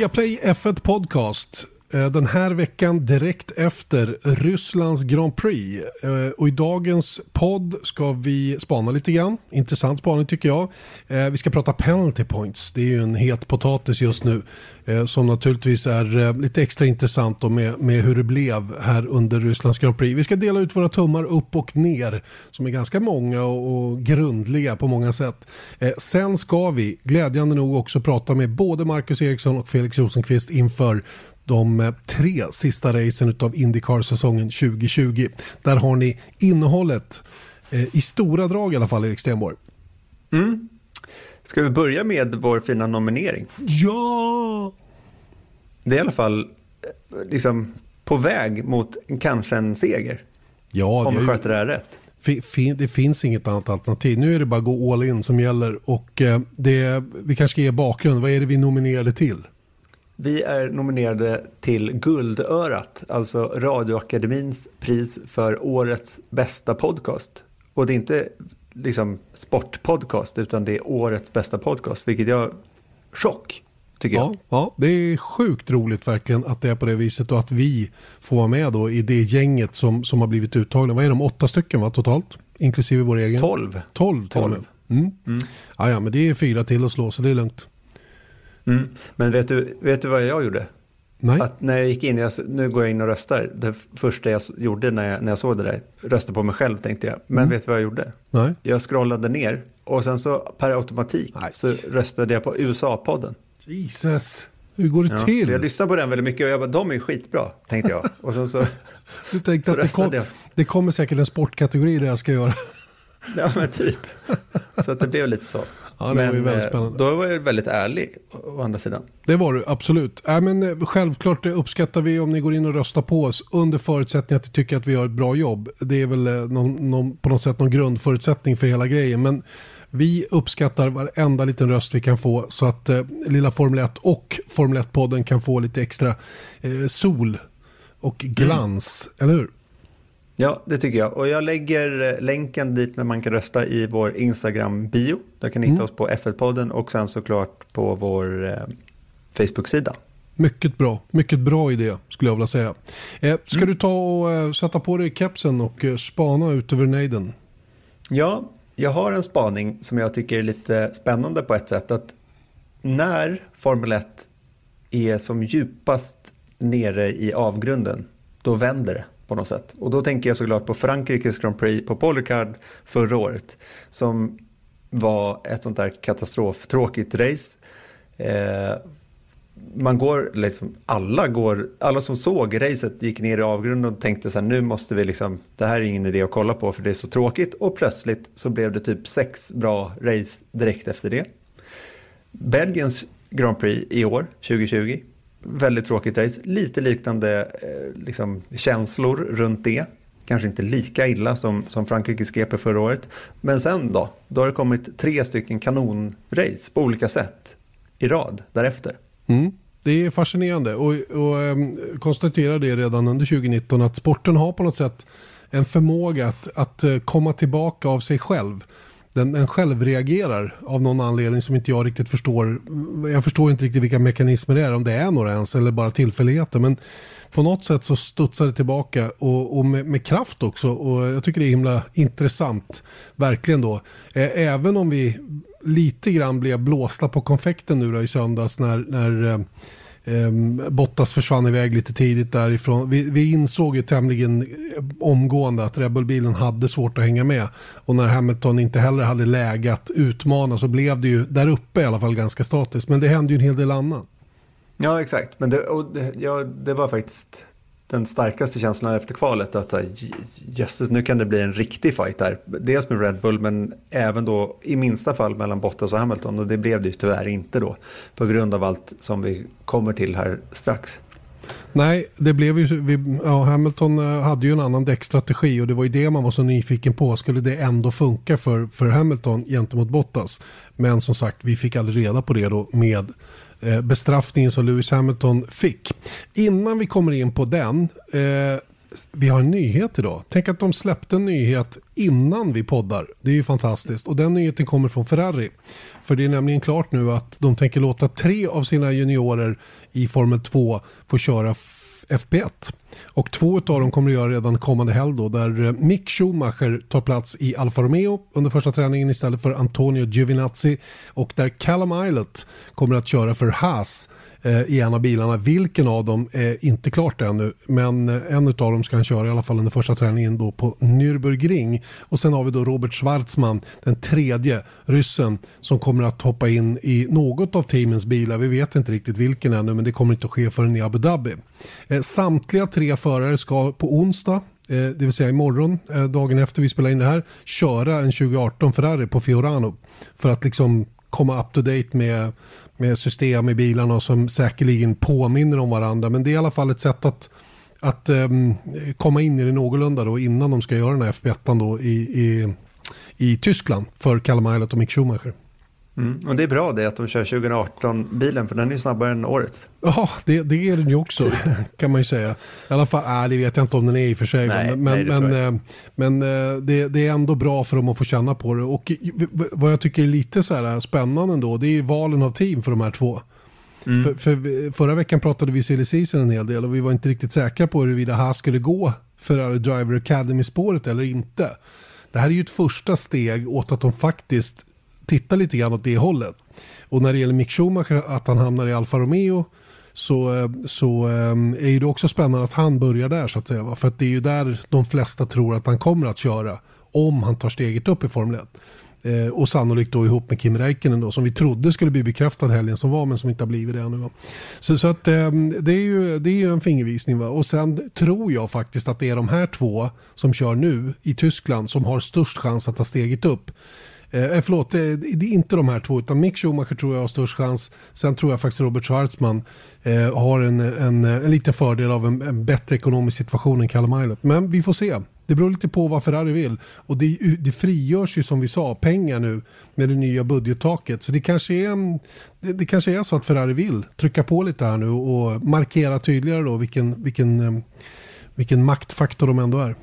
Viaplay F1 Podcast. Eh, den här veckan direkt efter Rysslands Grand Prix. Eh, och i dagens podd ska vi spana lite grann. Intressant spaning tycker jag. Eh, vi ska prata penalty points. Det är ju en het potatis just nu. Som naturligtvis är lite extra intressant med, med hur det blev här under Rysslands Grand Prix. Vi ska dela ut våra tummar upp och ner. Som är ganska många och, och grundliga på många sätt. Sen ska vi glädjande nog också prata med både Marcus Eriksson och Felix Rosenqvist inför de eh, tre sista racen av Indycar-säsongen 2020. Där har ni innehållet eh, i stora drag i alla fall, Erik Stenborg. Mm. Ska vi börja med vår fina nominering? Ja! Det är i alla fall eh, liksom på väg mot kanske en seger. Ja, om vi sköter det här rätt. Det finns inget annat alternativ. Nu är det bara att gå all in som gäller. Och det, vi kanske ska ge bakgrund. Vad är det vi nominerade till? Vi är nominerade till Guldörat, alltså Radioakademins pris för årets bästa podcast. Och det är inte liksom sportpodcast, utan det är årets bästa podcast, vilket jag chock. Tycker ja, jag. ja, det är sjukt roligt verkligen att det är på det viset och att vi får vara med då i det gänget som, som har blivit uttagna. Vad är de? Åtta stycken va, totalt? Inklusive vår egen? Tolv. Tolv till och med. Mm. Mm. Ja, ja, men det är fyra till att slå så det är lugnt. Mm. Men vet du, vet du vad jag gjorde? Nej. Att när jag gick in, jag, nu går jag in och röstar. Det första jag gjorde när jag, när jag såg det där, rösta på mig själv tänkte jag. Men mm. vet du vad jag gjorde? Nej. Jag scrollade ner och sen så per automatik Nej. så röstade jag på USA-podden. Jesus, hur går det ja, till? Jag lyssnade på den väldigt mycket och jag bara, de är skitbra, tänkte jag. Och sen så, du tänkte så att det, kom, det kommer säkert en sportkategori där jag ska göra. Ja, men typ. Så att det blev lite så. Ja, det men, var ju väldigt eh, spännande. Då var jag väldigt ärlig å andra sidan. Det var du, absolut. Äh, men, eh, självklart uppskattar vi om ni går in och röstar på oss under förutsättning att ni tycker att vi gör ett bra jobb. Det är väl eh, någon, någon, på något sätt någon grundförutsättning för hela grejen. Men vi uppskattar varenda liten röst vi kan få så att eh, lilla Formel 1 och Formel 1-podden kan få lite extra eh, sol och glans, mm. eller hur? Ja, det tycker jag. Och jag lägger eh, länken dit där man kan rösta i vår Instagram-bio. Där kan ni hitta mm. oss på F1-podden och sen såklart på vår eh, Facebook-sida. Mycket bra, mycket bra idé skulle jag vilja säga. Eh, ska mm. du ta och eh, sätta på dig kepsen och eh, spana ut över nejden? Ja, jag har en spaning som jag tycker är lite spännande på ett sätt. Att när Formel 1 är som djupast nere i avgrunden, då vänder det på något sätt. Och då tänker jag såklart på Frankrikes Grand Prix på Polycard förra året. Som var ett sånt där katastroftråkigt race. Eh, man går, liksom, alla, går, alla som såg racet gick ner i avgrunden och tänkte så här, nu måste vi liksom, det här är ingen idé att kolla på för det är så tråkigt. Och plötsligt så blev det typ sex bra race direkt efter det. Belgiens Grand Prix i år, 2020, väldigt tråkigt race. Lite liknande eh, liksom, känslor runt det. Kanske inte lika illa som, som Frankrikes GP förra året. Men sen då? Då har det kommit tre stycken kanonrace på olika sätt i rad därefter. Mm. Det är fascinerande och, och ehm, um, konstaterar det redan under 2019 att sporten har på något sätt en förmåga att, att eh, komma tillbaka av sig själv den, den självreagerar av någon anledning som inte jag riktigt förstår. Jag förstår inte riktigt vilka mekanismer det är, om det är några ens eller bara tillfälligheter. Men på något sätt så studsar det tillbaka och, och med, med, kraft också. Och jag tycker det är himla intressant, verkligen då. Även om vi lite grann blev blåsta på konfekten nu då i söndags när, när eh, Ehm, Bottas försvann iväg lite tidigt därifrån. Vi, vi insåg ju tämligen eh, omgående att Red Bull-bilen hade svårt att hänga med. Och när Hamilton inte heller hade läge att utmana så blev det ju där uppe i alla fall ganska statiskt. Men det hände ju en hel del annat. Ja, exakt. Men det, och det, ja, det var faktiskt den starkaste känslan efter kvalet. Att eh, jösses, nu kan det bli en riktig fight där. Dels med Red Bull men även då i minsta fall mellan Bottas och Hamilton. Och det blev det ju tyvärr inte då. På grund av allt som vi kommer till här strax. Nej, det blev ju, vi, ja, Hamilton eh, hade ju en annan däckstrategi och det var ju det man var så nyfiken på. Skulle det ändå funka för, för Hamilton gentemot Bottas? Men som sagt, vi fick aldrig reda på det då med Eh, bestraffningen som Lewis Hamilton fick. Innan vi kommer in på den, eh, vi har en nyhet idag. Tänk att de släppte en nyhet innan vi poddar. Det är ju fantastiskt. Och den nyheten kommer från Ferrari. För det är nämligen klart nu att de tänker låta tre av sina juniorer i Formel 2 få köra FP1. Och två av dem kommer att göra redan kommande helg då, där eh, Mick Schumacher tar plats i Alfa Romeo under första träningen istället för Antonio Giovinazzi och där Callum Islet kommer att köra för Haas Eh, i en av bilarna. Vilken av dem är inte klart ännu. Men eh, en av dem ska han köra i alla fall under första träningen då på Nürburgring. Och sen har vi då Robert Schwarzman, den tredje ryssen som kommer att hoppa in i något av teamens bilar. Vi vet inte riktigt vilken ännu men det kommer inte att ske förrän i Abu Dhabi. Eh, samtliga tre förare ska på onsdag det vill säga imorgon, dagen efter vi spelar in det här, köra en 2018 Ferrari på Fiorano. För att liksom komma up to date med, med system i bilarna som säkerligen påminner om varandra. Men det är i alla fall ett sätt att, att um, komma in i det någorlunda då innan de ska göra den här FP1 då i, i, i Tyskland för Kalle Mailat och Mick Schumacher. Mm. Och det är bra det att de kör 2018-bilen för den är snabbare än årets. Ja, det, det är den ju också kan man ju säga. I alla fall, äh, det vet jag inte om den är i och för sig. Nej, men nej, men, men, äh, men äh, det, det, är ändå bra för dem att få känna på det. Och vad jag tycker är lite så här spännande ändå, det är valen av team för de här två. Mm. För, för, förra veckan pratade vi season en hel del och vi var inte riktigt säkra på huruvida här skulle gå Ferrari Driver Academy-spåret eller inte. Det här är ju ett första steg åt att de faktiskt titta lite grann åt det hållet. Och när det gäller Mick Schumacher, att han hamnar i Alfa Romeo, så, eh, så eh, är det också spännande att han börjar där så att säga. För att det är ju där de flesta tror att han kommer att köra om han tar steget upp i Formel 1. Eh, och sannolikt då ihop med Kim Räikkönen då, som vi trodde skulle bli bekräftad helgen som var men som inte har blivit det ännu. Va? Så, så att eh, det är ju det är ju en fingervisning. Va? Och sen tror jag faktiskt att det är de här två som kör nu i Tyskland som har störst chans att ta steget upp. Eh, eh, förlåt, eh, det, det är inte de här två utan Mick Schumacher tror jag har störst chans. Sen tror jag faktiskt Robert Schwarzman eh, har en, en, eh, en liten fördel av en, en bättre ekonomisk situation än Callum Eilert. Men vi får se. Det beror lite på vad Ferrari vill. Och det, det frigörs ju som vi sa pengar nu med det nya budgettaket. Så det kanske, är en, det, det, kanske är så att Ferrari vill trycka på lite här nu och markera tydligare då vilken, vilken, vilken maktfaktor de ändå är.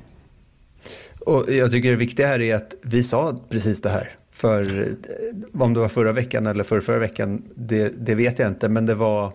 Och jag tycker det viktiga här är att vi sa precis det här. För eh, om det var förra veckan eller för förra veckan, det, det vet jag inte. Men det var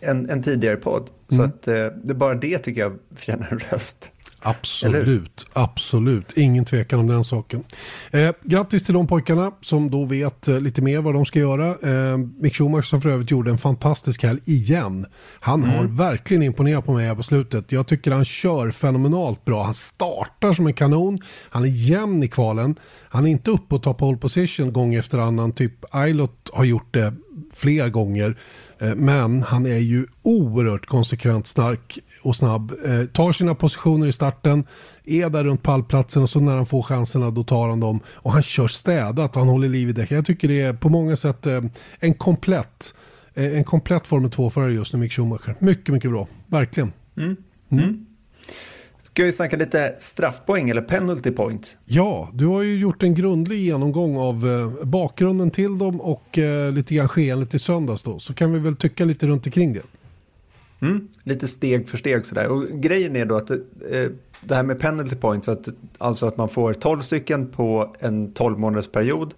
en, en tidigare podd. Så mm. att, eh, det, bara det tycker jag förtjänar en röst. Absolut, absolut. Ingen tvekan om den saken. Eh, grattis till de pojkarna som då vet eh, lite mer vad de ska göra. Eh, Mick Schumacher som för övrigt gjorde en fantastisk helg igen. Han mm. har verkligen imponerat på mig här på slutet. Jag tycker han kör fenomenalt bra. Han startar som en kanon. Han är jämn i kvalen. Han är inte uppe och tar pole position gång efter annan. Typ Ailot har gjort det fler gånger. Eh, men han är ju oerhört konsekvent stark och snabb. Eh, tar sina positioner i starten, är där runt pallplatsen och så när han får chanserna då tar han dem. Och han kör städat och han håller liv i däck. Jag tycker det är på många sätt eh, en komplett, en komplett Formel 2-förare just nu, Mick Schumacher. Mycket, mycket bra. Verkligen. Mm. Mm. Ska vi snacka lite straffpoäng eller penalty points? Ja, du har ju gjort en grundlig genomgång av eh, bakgrunden till dem och eh, lite grann skeendet i söndags då. Så kan vi väl tycka lite runt omkring det. Mm, lite steg för steg sådär. Och grejen är då att eh, det här med penalty points, att, alltså att man får 12 stycken på en 12 månaders period.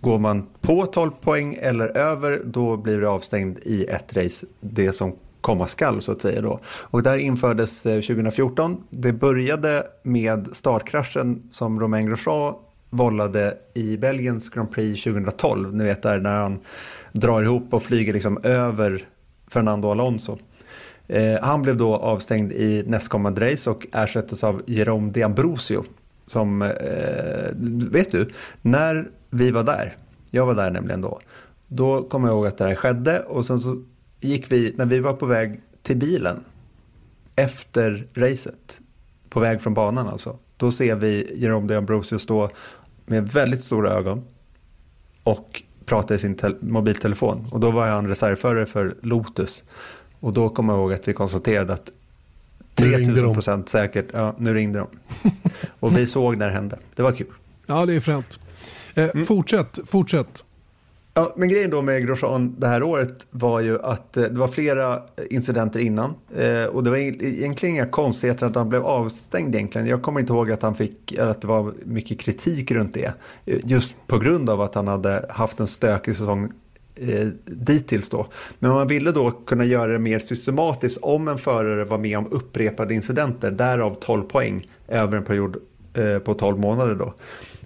Går man på 12 poäng eller över då blir det avstängd i ett race. Det som komma skall så att säga då. Och där infördes eh, 2014. Det började med startkraschen som Romain Grosjean vållade i Belgiens Grand Prix 2012. Ni vet där när han drar ihop och flyger liksom över Fernando Alonso. Eh, han blev då avstängd i nästkommande race och ersattes av Jerome D'Ambrosio. Som, eh, vet du, när vi var där, jag var där nämligen då, då kommer jag ihåg att det här skedde och sen så gick vi, när vi var på väg till bilen efter racet, på väg från banan alltså, då ser vi Jerome D'Ambrosio stå med väldigt stora ögon och prata i sin mobiltelefon. Och då var han reservförare för Lotus. Och då kommer jag ihåg att vi konstaterade att 3000 procent säkert, ja nu ringde de. och vi såg när det hände. Det var kul. Ja, det är fränt. Eh, mm. Fortsätt, fortsätt. Ja, men grejen då med Grosjean det här året var ju att eh, det var flera incidenter innan. Eh, och det var egentligen inga konstigheter att han blev avstängd egentligen. Jag kommer inte ihåg att, han fick, att det var mycket kritik runt det. Eh, just på grund av att han hade haft en stökig säsong eh, dittills då. Men man ville då kunna göra det mer systematiskt om en förare var med om upprepade incidenter. Därav 12 poäng över en period eh, på 12 månader då.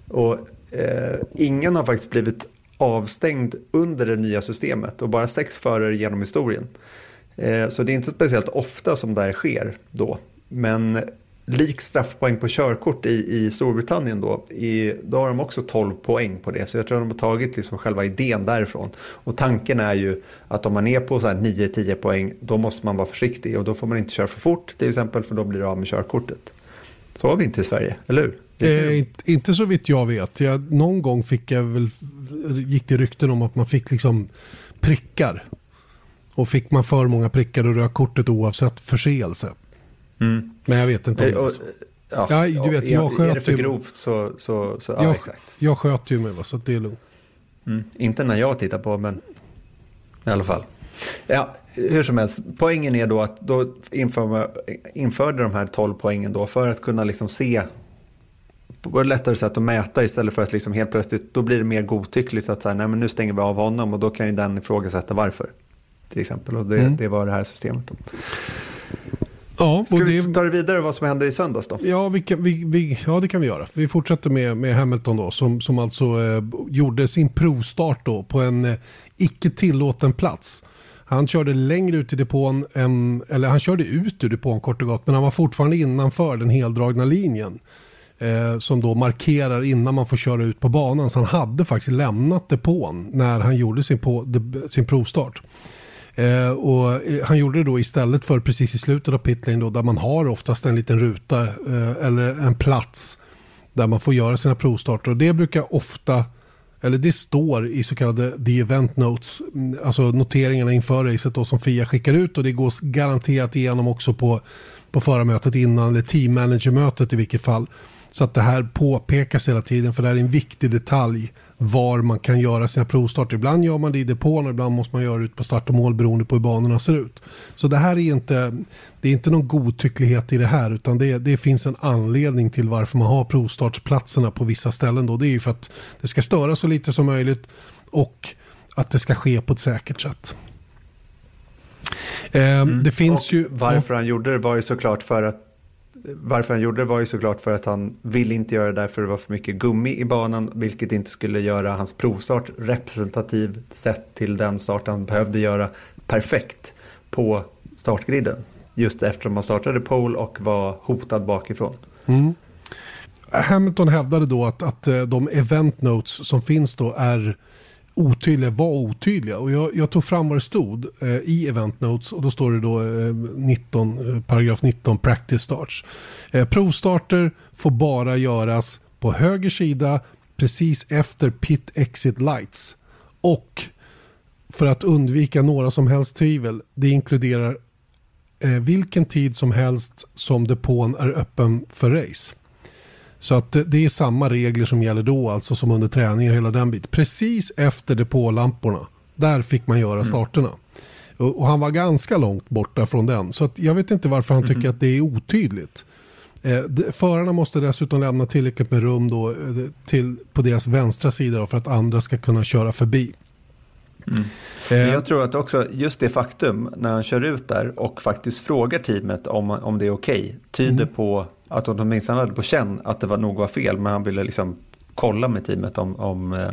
Och eh, ingen har faktiskt blivit avstängd under det nya systemet och bara sex förare genom historien. Eh, så det är inte speciellt ofta som det här sker då. Men lik straffpoäng på körkort i, i Storbritannien då, i, då har de också 12 poäng på det. Så jag tror de har tagit liksom själva idén därifrån. Och tanken är ju att om man är på 9-10 poäng, då måste man vara försiktig och då får man inte köra för fort till exempel, för då blir det av med körkortet. Så har vi inte i Sverige, eller hur? Eh, inte så vitt jag vet. Jag, någon gång fick jag väl, gick det rykten om att man fick liksom prickar. Och fick man för många prickar då rök kortet oavsett förseelse. Mm. Men jag vet inte om det är så. Ja, ja, du vet, jag sköt är det för grovt så, så, så ja, jag, exakt. Jag sköt ju mig så det är lugnt. Mm. Inte när jag tittar på men i alla fall. Ja, hur som helst, poängen är då att då inför, införde de här 12 poängen då för att kunna liksom se på ett lättare sätt att mäta istället för att liksom helt plötsligt, då blir det mer godtyckligt att säga, nej men nu stänger vi av honom och då kan ju den ifrågasätta varför. Till exempel, och det, mm. det var det här systemet. Då. Ja, Ska vi det... ta det vidare vad som hände i söndags då? Ja, vi kan, vi, vi, ja det kan vi göra. Vi fortsätter med, med Hamilton då som, som alltså eh, gjorde sin provstart då på en eh, icke tillåten plats. Han körde längre ut i depån, än, eller han körde ut ur depån kort och gott, men han var fortfarande innanför den heldragna linjen. Eh, som då markerar innan man får köra ut på banan. Så han hade faktiskt lämnat depån när han gjorde sin, på, de, sin provstart. Eh, och eh, han gjorde det då istället för precis i slutet av pitlane då där man har oftast en liten ruta eh, eller en plats där man får göra sina provstarter. Och det brukar ofta, eller det står i så kallade the event notes, mm, alltså noteringarna inför racet då som FIA skickar ut och det går garanterat igenom också på, på förarmötet innan, eller team manager-mötet i vilket fall. Så att det här påpekas hela tiden för det här är en viktig detalj var man kan göra sina provstarter. Ibland gör man det i depån och ibland måste man göra det ut på start och mål beroende på hur banorna ser ut. Så det här är inte, det är inte någon godtycklighet i det här utan det, det finns en anledning till varför man har provstartsplatserna på vissa ställen. Då. Det är ju för att det ska störa så lite som möjligt och att det ska ske på ett säkert sätt. Eh, mm. Det finns och ju... Varför han gjorde det var ju såklart för att varför han gjorde det var ju såklart för att han ville inte göra det därför det var för mycket gummi i banan, vilket inte skulle göra hans provstart representativ sett till den start han behövde göra perfekt på startgriden. Just eftersom han startade pole och var hotad bakifrån. Mm. Hamilton hävdade då att, att eh, de event notes som finns då är otydliga var otydliga. Och jag, jag, tog fram vad det stod eh, i event notes och då står det då eh, 19, eh, paragraf 19 practice starts. Eh, provstarter får bara göras på höger sida precis efter pit exit lights. Och för att undvika några som helst tvivel, det inkluderar eh, vilken tid som helst som depån är öppen för race. Så att det är samma regler som gäller då, alltså som under träningen, hela den biten. Precis efter depålamporna, där fick man göra mm. starterna. Mm. Och, och, han var ganska långt borta från den. Så att jag vet inte varför han mm. tycker att det är otydligt. Eh, förarna måste dessutom lämna tillräckligt med rum då, eh, till, på deras vänstra sida då, för att andra ska kunna köra förbi. Mm. Eh. Jag tror att också just det faktum när han kör ut där och faktiskt frågar teamet om, om det är okej okay, tyder mm. på att de åtminstone hade på känn att det var, nog var fel, men han ville liksom kolla med teamet om, om, eh,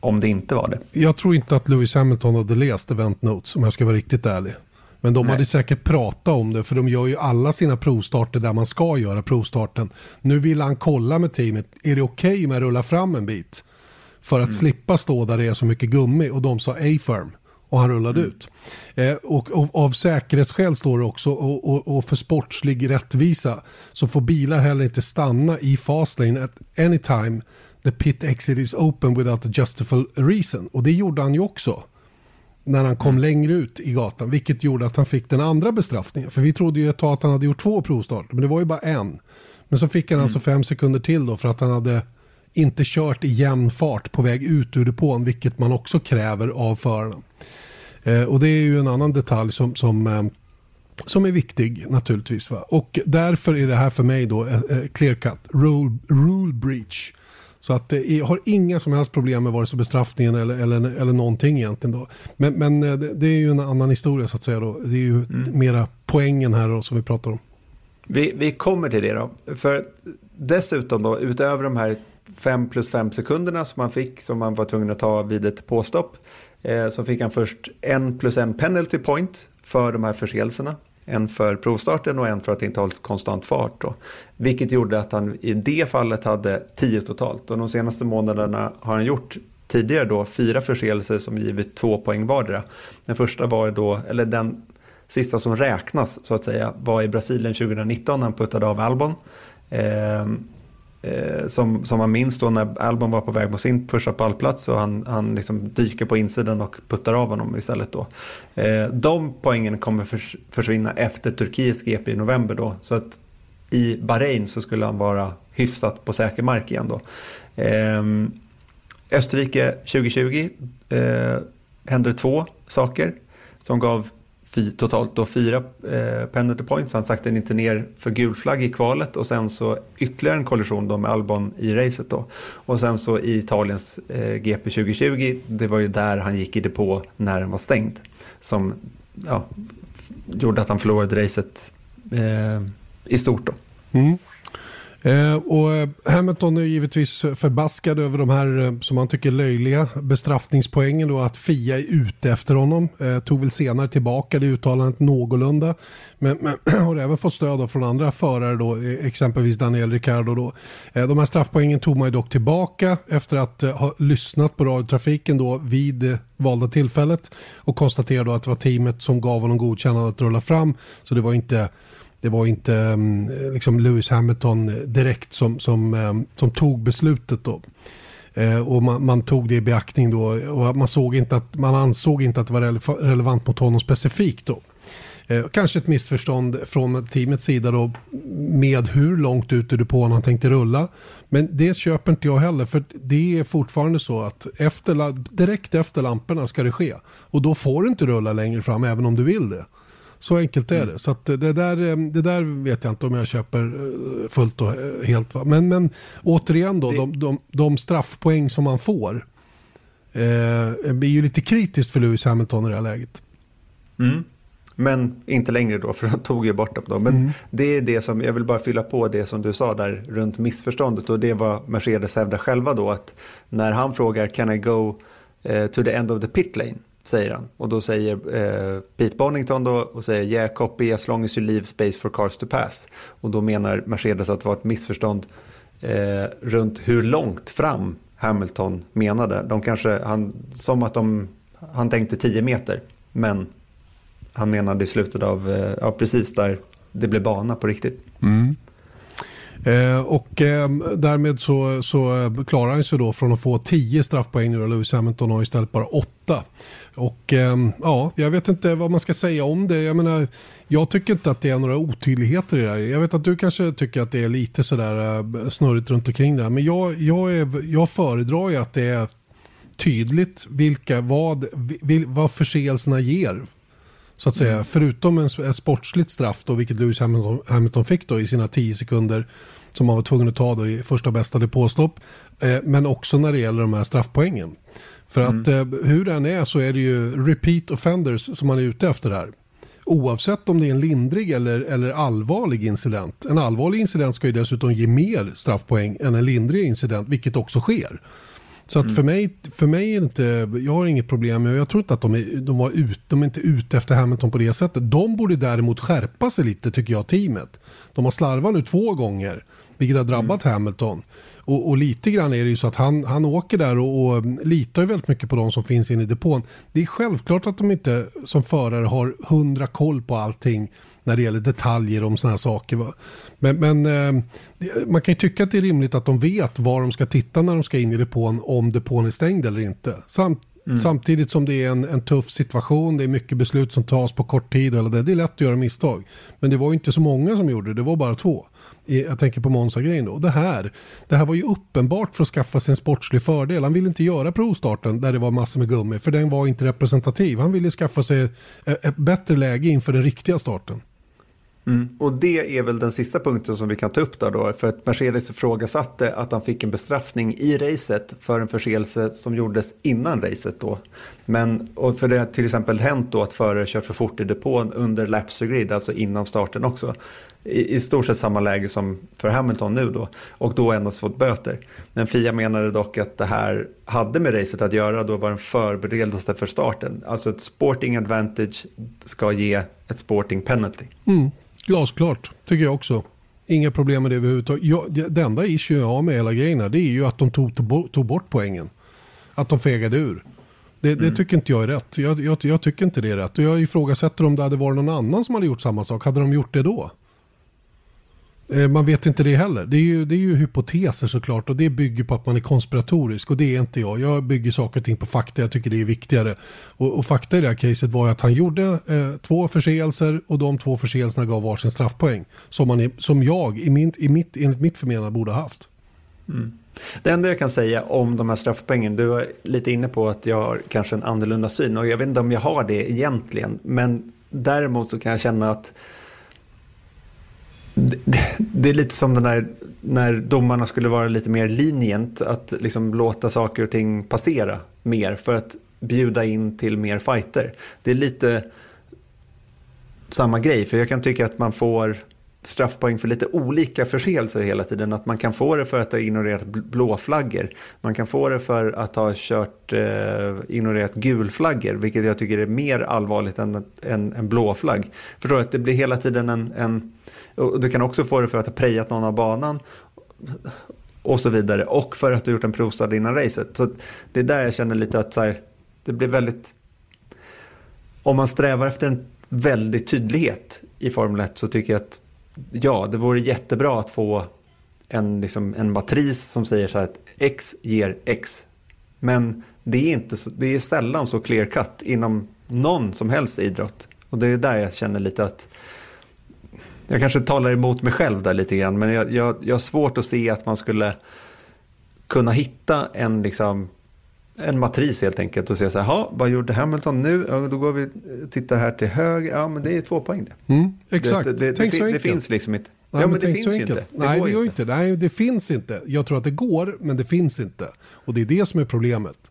om det inte var det. Jag tror inte att Lewis Hamilton hade läst Event Notes, om jag ska vara riktigt ärlig. Men de Nej. hade säkert pratat om det, för de gör ju alla sina provstarter där man ska göra provstarten. Nu vill han kolla med teamet, är det okej okay med att rulla fram en bit? För att mm. slippa stå där det är så mycket gummi och de sa A-firm och han rullade mm. ut. Eh, och, och, av säkerhetsskäl står det också och, och, och, för sportslig rättvisa så får bilar heller inte stanna i fastlane at any time the pit exit is open without a justifiable reason. Och det gjorde han ju också när han kom mm. längre ut i gatan, vilket gjorde att han fick den andra bestraffningen. För vi trodde ju ett tag att han hade gjort två provstarter, men det var ju bara en. Men så fick han mm. alltså fem sekunder till då för att han hade inte kört i jämn fart på väg ut ur depån, vilket man också kräver av förarna. Eh, och det är ju en annan detalj som, som, eh, som är viktig naturligtvis. Va? Och därför är det här för mig då eh, clear cut, rule, rule breach. Så att jag har inga som helst problem med vare sig bestraffningen eller, eller, eller någonting egentligen. Då. Men, men det, det, är ju en annan historia så att säga. Då. Det är ju mm. mera poängen här då, som vi pratar om. Vi, vi kommer till det då. För dessutom då, utöver de här 5 plus 5 sekunderna som han fick, som han var tvungen att ta vid ett påstopp, eh, så fick han först en plus en penalty point för de här förseelserna. En för provstarten och en för att inte ha konstant fart. Då. Vilket gjorde att han i det fallet hade 10 totalt. Och de senaste månaderna har han gjort tidigare då fyra förseelser som givit två poäng vardera. Den första var då, eller den sista som räknas så att säga, var i Brasilien 2019 när han puttade av Albon. Eh, eh, som, som man minns då när Albon var på väg mot sin första pallplats och han, han liksom dyker på insidan och puttar av honom istället då. Eh, de poängen kommer förs försvinna efter Turkiets GP i november då. Så att i Bahrain så skulle han vara hyfsat på säker mark igen då. Ehm, eh, Österrike 2020 eh, hände två saker som gav totalt då fyra eh, penalty points. Han sakta inte ner för gul flagg i kvalet och sen så ytterligare en kollision då med Albon i racet då. Och sen så i Italiens eh, GP 2020, det var ju där han gick i depå när den var stängd. Som ja, gjorde att han förlorade racet eh, i stort då. Mm. Eh, och eh, Hamilton är givetvis förbaskad över de här eh, som han tycker löjliga bestraffningspoängen då att Fia är ute efter honom. Eh, tog väl senare tillbaka det uttalandet någorlunda. Men, men har även fått stöd från andra förare då, eh, exempelvis Daniel Ricciardo då. Eh, de här straffpoängen tog man ju dock tillbaka efter att ha lyssnat på radiotrafiken då vid valda tillfället och konstaterade då att det var teamet som gav honom godkännande att rulla fram. Så det var inte det var inte mm, liksom Lewis Hamilton direkt som, som, mm, som tog beslutet då. Eh, och man, man, tog det i beaktning då och man, såg inte att, man ansåg inte att det var relevant mot honom specifikt då. Eh, kanske ett missförstånd från teamets sida då med hur långt ut ur depån han tänkte rulla. Men det köper inte jag heller för det är fortfarande så att efter, direkt efter lamporna ska det ske. Och då får du inte rulla längre fram även om du vill det. Så enkelt är mm. det. Så att det, där, eh, det där vet jag inte om jag köper eh, fullt och eh, helt. Va? Men, men återigen då, det... de, de, de straffpoäng som man får eh, blir ju lite kritiskt för Lewis Hamilton i det här läget. Mm. Men inte längre då, för de tog ju bort dem då. Men mm. det är det som, jag vill bara fylla på det som du sa där runt missförståndet. Och det var Mercedes hävdar själva då att när han frågar can I go to the end of the pit lane? Säger han. Och då säger eh, Pete Bonington då och säger yeah copy as long as you leave space for cars to pass. Och då menar Mercedes att det var ett missförstånd eh, runt hur långt fram Hamilton menade. De kanske, han, som att de, han tänkte 10 meter, men han menade i slutet av, eh, ja, precis där det blev bana på riktigt. Mm. Eh, och eh, därmed så, så eh, klarar han sig då från att få 10 straffpoäng nu Lewis Hamilton har istället bara 8. Och eh, ja, jag vet inte vad man ska säga om det. Jag menar, jag tycker inte att det är några otydligheter i det här. Jag vet att du kanske tycker att det är lite sådär eh, snurrigt runt omkring det här. Men jag, jag, är, jag föredrar ju att det är tydligt vilka, vad, vil, vad förseelserna ger. Så att säga, mm. förutom en, ett sportsligt straff då, vilket Lewis Hamilton, Hamilton fick då i sina 10 sekunder som man var tvungen att ta då i första bästa depåstopp. Eh, men också när det gäller de här straffpoängen. För att mm. eh, hur den är så är det ju repeat offenders som man är ute efter här. Oavsett om det är en lindrig eller, eller allvarlig incident. En allvarlig incident ska ju dessutom ge mer straffpoäng än en lindrig incident, vilket också sker. Så att mm. för, mig, för mig är det inte, jag har inget problem med, jag tror inte att de är, de var ut, de är inte ute efter Hamilton på det sättet. De borde däremot skärpa sig lite tycker jag, teamet. De har slarvat nu två gånger, vilket har drabbat mm. Hamilton. Och, och, lite grann är det ju så att han, han åker där och, och litar ju väldigt mycket på de som finns inne i depån. Det är självklart att de inte som förare har hundra koll på allting när det gäller detaljer om sådana här saker. Va? Men, men eh, man kan ju tycka att det är rimligt att de vet var de ska titta när de ska in i depån om depån är stängd eller inte. Samt, Mm. Samtidigt som det är en, en, tuff situation, det är mycket beslut som tas på kort tid. Eller det, det är lätt att göra misstag. Men det var ju inte så många som gjorde det, det var bara två. Jag tänker på Monza-grejen då. Det här, det här var ju uppenbart för att skaffa sig en sportslig fördel. Han ville inte göra provstarten där det var massor med gummi, för den var inte representativ. Han ville skaffa sig ett bättre läge inför den riktiga starten. Mm. Och det är väl den sista punkten som vi kan ta upp där då, för att Mercedes ifrågasatte att han fick en bestraffning i racet för en förseelse som gjordes innan racet då. Men, och för det har till exempel hänt då att förare kör för fort i depån under laps to grid, alltså innan starten också. I, I stort sett samma läge som för Hamilton nu då, och då endast fått böter. Men Fia menade dock att det här hade med racet att göra, då var den förberedelse för starten. Alltså ett sporting advantage ska ge ett sporting penalty. Mm. Glasklart, tycker jag också. Inga problem med det överhuvudtaget. Ja, det enda issue jag har med hela grejen här, det är ju att de tog, tog bort poängen. Att de fegade ur. Det, mm. det tycker inte jag är rätt. Jag, jag, jag, tycker inte det är rätt. Och jag ifrågasätter om det hade varit någon annan som hade gjort samma sak. Hade de gjort det då? Eh, man vet inte det heller. Det är, ju, det är ju hypoteser såklart och det bygger på att man är konspiratorisk och det är inte jag. Jag bygger saker och ting på fakta, jag tycker det är viktigare. Och, och fakta i det här caset var ju att han gjorde eh, två förseelser och de två förseelserna gav varsin straffpoäng. Som, man, som jag, i min, i mitt, enligt mitt förmenande, borde ha haft. Mm. Det enda jag kan säga om de här straffpoängen, du var lite inne på att jag har kanske en annorlunda syn och jag vet inte om jag har det egentligen. Men däremot så kan jag känna att det, är lite som den där när domarna skulle vara lite mer linjent, att liksom låta saker och ting passera mer för att bjuda in till mer fighter. Det är lite samma grej, för jag kan tycka att man får straffpoäng för lite olika förseelser hela tiden. Att man kan få det för att ha ignorerat blåflaggor. Man kan få det för att ha kört, eh, ignorerat gulflaggor, vilket jag tycker är mer allvarligt än en, en blåflagg. Förstår du? Att det blir hela tiden en, en och du kan också få det för att ha prejat någon av banan och så vidare. Och för att du gjort en provstart innan racet. Så det är där jag känner lite att så här, det blir väldigt... Om man strävar efter en väldig tydlighet i Formel 1 så tycker jag att ja, det vore jättebra att få en, liksom, en matris som säger så här att X ger X. Men det är, inte så, det är sällan så clear cut inom någon som helst idrott. Och det är där jag känner lite att jag kanske talar emot mig själv där lite grann, men jag, jag, jag har svårt att se att man skulle kunna hitta en, liksom, en matris helt enkelt och säga så här, vad gjorde Hamilton nu? Ja, då går vi och tittar här till höger, ja men det är två poäng det. Mm, exakt, det, det, det, det, det finns liksom inte. Nej, ja, men, det finns ju inte. Nej, det går inte. Nej, det finns inte. Jag tror att det går, men det finns inte. Och det är det som är problemet.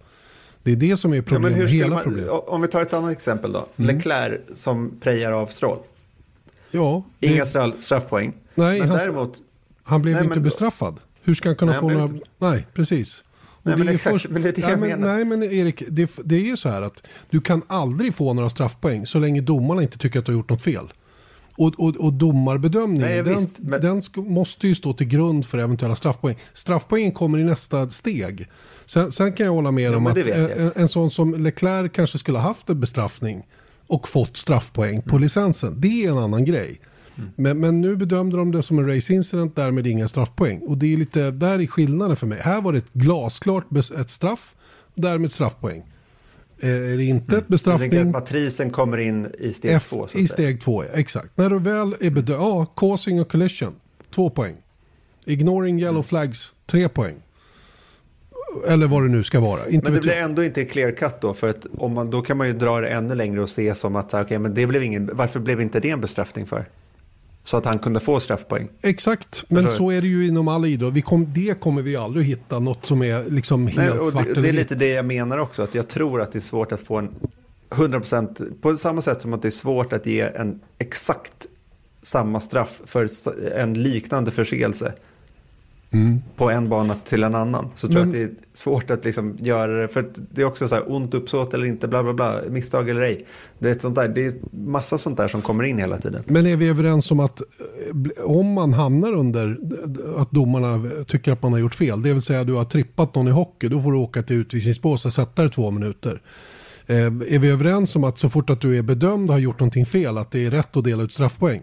Det är det som är problemet, ja, hela man, problemet. Om vi tar ett annat exempel då. Mm. Leclerc som prejar av Stroll. Ja, det... Inga straffpoäng. Nej, men han, däremot... han blev nej, inte men... bestraffad. Hur ska han kunna nej, få några... Inte... Nej, precis. Nej, men exakt, först... men det är det nej, jag men, menar. Nej, men Erik, det, det är ju så här att du kan aldrig få några straffpoäng så länge domarna inte tycker att du har gjort något fel. Och, och, och domarbedömningen, Nej, den, visst, men... den måste ju stå till grund för eventuella straffpoäng. Straffpoängen kommer i nästa steg. Sen, sen kan jag hålla med ja, om att en, en, sån som Leclerc kanske skulle ha haft en bestraffning och fått straffpoäng på mm. licensen. Det är en annan grej. Mm. Men, men, nu bedömde de det som en race incident, därmed inga straffpoäng. Och det är lite, där är skillnaden för mig. Här var det ett glasklart ett straff, därmed straffpoäng. Eh, är det inte mm. ett bestraffning... Jag att matrisen kommer in i steg F, två. I steg två, ja, exakt. När du väl är bedömd, ja, causing och collision, två poäng. Ignoring yellow mm. flags, tre poäng. Eller vad det nu ska vara. Inte men det blir ändå inte clear cut då. För att om man, då kan man ju dra det ännu längre och se som att okay, men det blev ingen, varför blev inte det en bestraffning för? Så att han kunde få straffpoäng. Exakt, men så är det ju inom all idrott. Vi kom, det kommer vi aldrig hitta något som är liksom helt Nej, svart det, det är lite det jag menar också. Att jag tror att det är svårt att få en 100% på samma sätt som att det är svårt att ge en exakt samma straff för en liknande förseelse mm. på en bana till en annan. Så tror jag att det är svårt att liksom göra det. För det är också så här ont uppsåt eller inte, bla bla bla, misstag eller ej. Det är, ett sånt där, det är massa sånt där som kommer in hela tiden. Men är vi överens om att eh, om man hamnar under att domarna tycker att man har gjort fel, det vill säga du har trippat någon i hockey, då får du åka till utvisningsbås och sätta dig två minuter. Eh, är vi överens om att så fort att du är bedömd och har gjort någonting fel, att det är rätt att dela ut straffpoäng?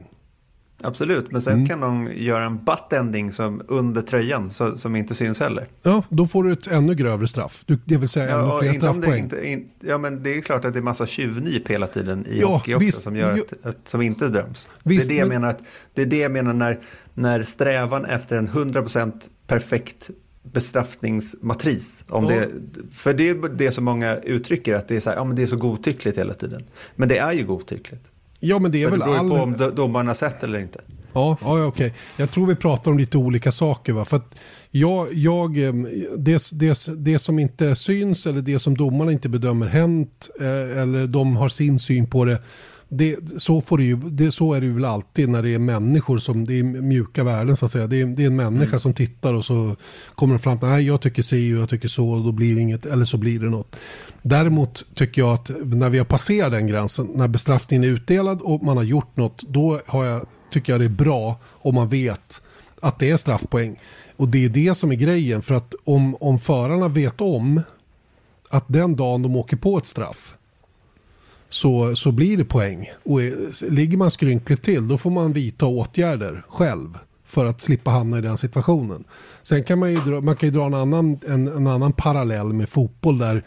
Absolut, men sen mm. kan de göra en butt-ending som under tröjan så, som inte syns heller. Ja, då får du ett ännu grövre straff. Du, det vill säga ja, ännu fler straffpoäng. Inte, in, ja, men det är klart att det är massa tjuvnyp hela tiden i ja, hockey också visst, som, gör att, att, som inte döms. Visst, det, är det, jag men... menar att, det är det jag menar när, när strävan efter en 100% perfekt bestraffningsmatris. Om ja. det, för det är det som många uttrycker, att det är så, här, ja, men det är så godtyckligt hela tiden. Men det är ju godtyckligt. Ja, men det är så väl det beror all... på om domarna sett eller inte. Ja, ja okej. Okay. Jag tror vi pratar om lite olika saker. Va? För att jag, jag, det, det, det som inte syns eller det som domarna inte bedömer hänt eh, eller de har sin syn på det det, så, får det ju, det, så är det ju väl alltid när det är människor som, det är mjuka värden så att säga. Det är, det är en människa mm. som tittar och så kommer de fram till, nej jag tycker si och jag tycker så och då blir det inget, eller så blir det något. Däremot tycker jag att när vi har passerat den gränsen, när bestraffningen är utdelad och man har gjort något, då har jag, tycker jag det är bra om man vet att det är straffpoäng. Och det är det som är grejen, för att om, om förarna vet om att den dagen de åker på ett straff, så, så blir det poäng. Och eh, ligger man skrynkligt till då får man vidta åtgärder själv för att slippa hamna i den situationen. Sen kan man ju dra, man kan ju dra en, annan, en, en annan parallell med fotboll där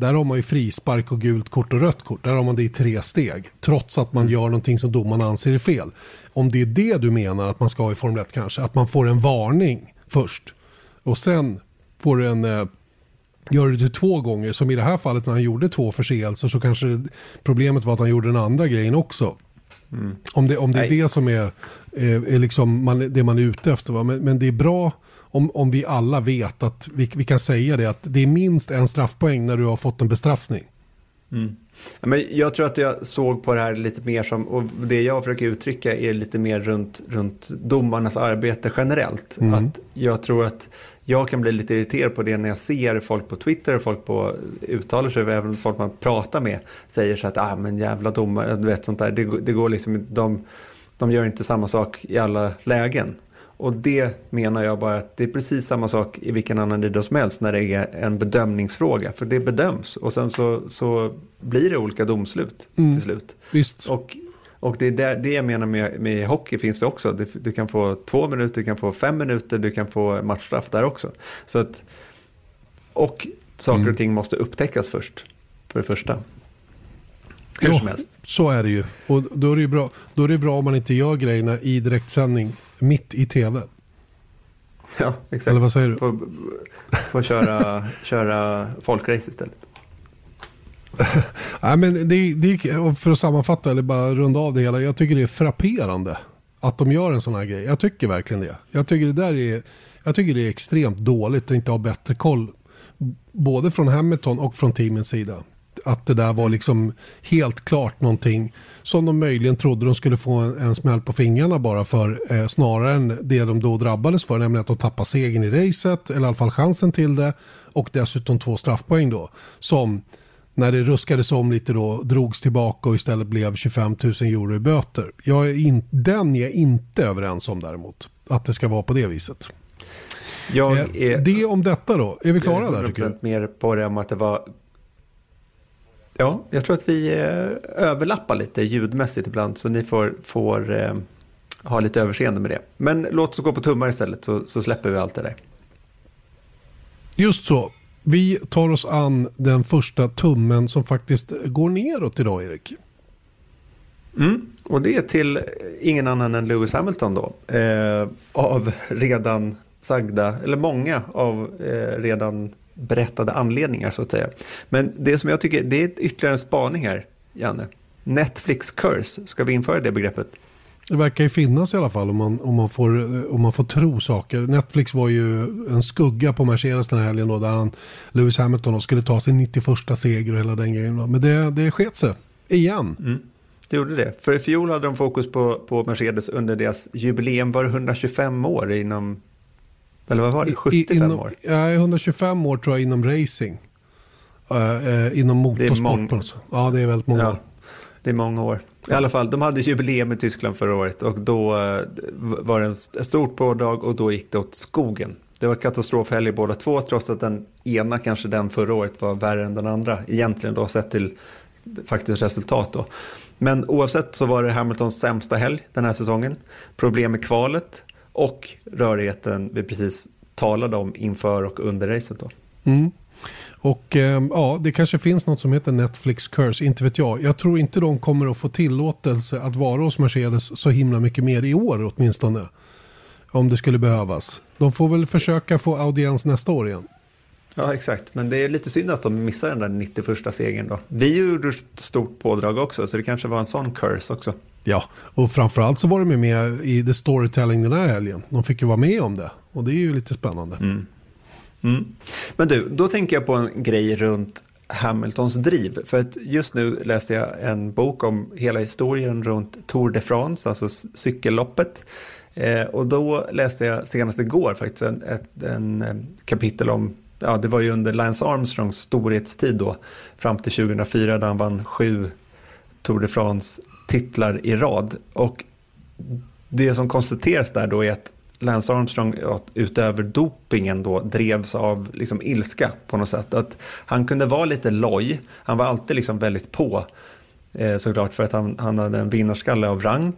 där har man ju frispark och gult kort och rött kort. Där har man det i tre steg. Trots att man gör någonting som domaren anser är fel. Om det är det du menar att man ska ha i Formel 1 kanske. Att man får en varning först. Och sen får du en eh, eh, gör det två gånger, som i det här fallet när han gjorde två förseelser så kanske problemet var att han gjorde den andra grejen också. Mm. Om, det, om det är det som är, är, är liksom man, det man är ute efter. Va? Men, men det är bra om, om vi alla vet att vi, vi kan säga det att det är minst en straffpoäng när du har fått en bestraffning. Mm. Men jag tror att jag såg på det här lite mer som, och det jag försöker uttrycka är lite mer runt, runt domarnas arbete generellt. Mm. Att jag tror att jag kan bli lite irriterad på det när jag ser folk på Twitter, folk på uttalar sig, även folk man pratar med säger så att ah, men jävla domare, du vet sånt där. Det, det går liksom, de, de gör inte samma sak i alla lägen. Och det menar jag bara att det är precis samma sak i vilken annan idrott som helst när det är en bedömningsfråga. För det bedöms och sen så, så blir det olika domslut mm. till slut. Visst. Och och det är det, det jag menar med, med hockey finns det också. Du, du, kan få två minuter, du kan få fem minuter, du kan få matchstraff där också. Så att, och saker mm. och ting måste upptäckas först, för det första. Hur jo, som helst. så är det ju. Och då är det, bra, då är det bra om man inte gör grejerna i direktsändning mitt i tv. Ja, exakt. Eller vad säger du? Få, få köra, köra folkrace istället. Nej, men det, det, för att sammanfatta eller bara runda av det hela. Jag tycker det är frapperande att de gör en sån här grej. Jag tycker verkligen det. Jag tycker det där är, jag tycker det är extremt dåligt att inte ha bättre koll. Både från Hamilton och från teamens sida. Att det där var liksom helt klart någonting som de möjligen trodde de skulle få en, en smäll på fingrarna bara för. Eh, snarare än det de då drabbades för. Nämligen att de tappade segern i racet. Eller i alla fall chansen till det. Och dessutom två straffpoäng då. Som när det ruskades om lite då drogs tillbaka och istället blev 25 000 euro i böter. Jag är in, den är jag inte överens om däremot. Att det ska vara på det viset. Jag eh, är, det om detta då. Är vi klara där? Jag är mer på det om att det var... Ja, jag tror att vi eh, överlappar lite ljudmässigt ibland. Så ni får, får eh, ha lite överseende med det. Men låt oss gå på tummar istället så, så släpper vi allt det där. Just så. Vi tar oss an den första tummen som faktiskt går neråt idag, Erik. Mm. Och det är till ingen annan än Lewis Hamilton då. Eh, av redan sagda, eller många av eh, redan berättade anledningar så att säga. Men det som jag tycker, det är ytterligare en spaning här, Janne. Netflix curse, ska vi införa det begreppet? Det verkar ju finnas i alla fall om man, om man, får, om man får tro saker. Netflix var ju en skugga på Mercedes den här helgen då, där han, Lewis Hamilton skulle ta sin 91 seger och hela den grejen. Då. Men det, det sket sig, igen. Mm. Det gjorde det. För i fjol hade de fokus på, på Mercedes under deras jubileum. Var det 125 år inom, eller vad var det, 75 I, inom, år? Ja, 125 år tror jag inom racing. Uh, uh, inom motorsport. Ja, det är väldigt många. Ja, det är många år. I alla fall, de hade jubileum i Tyskland förra året och då eh, var det ett stort pådrag och då gick det åt skogen. Det var katastrofhelg båda två trots att den ena, kanske den förra året, var värre än den andra. Egentligen då sett till faktiskt resultat då. Men oavsett så var det Hamiltons sämsta helg den här säsongen. Problem med kvalet och rörigheten vi precis talade om inför och under racet då. Mm. Och eh, ja, det kanske finns något som heter Netflix Curse, inte vet jag. Jag tror inte de kommer att få tillåtelse att vara hos Mercedes så himla mycket mer i år åtminstone. Om det skulle behövas. De får väl försöka få audiens nästa år igen. Ja, exakt. Men det är lite synd att de missar den där 91 segern då. Vi gjorde ett stort pådrag också, så det kanske var en sån curse också. Ja, och framförallt så var de med i The Storytelling den här helgen. De fick ju vara med om det. Och det är ju lite spännande. Mm. Mm. Men du, då tänker jag på en grej runt Hamiltons driv. För att just nu läser jag en bok om hela historien runt Tour de France, alltså cykelloppet. Eh, och då läste jag senast igår faktiskt en, ett, en eh, kapitel om, ja det var ju under Lance Armstrongs storhetstid då, fram till 2004 där han vann sju Tour de France titlar i rad. Och det som konstateras där då är att Lance Armstrong utöver dopingen då drevs av liksom ilska på något sätt. Att han kunde vara lite loj, han var alltid liksom väldigt på eh, såklart för att han, han hade en vinnarskalle av rang.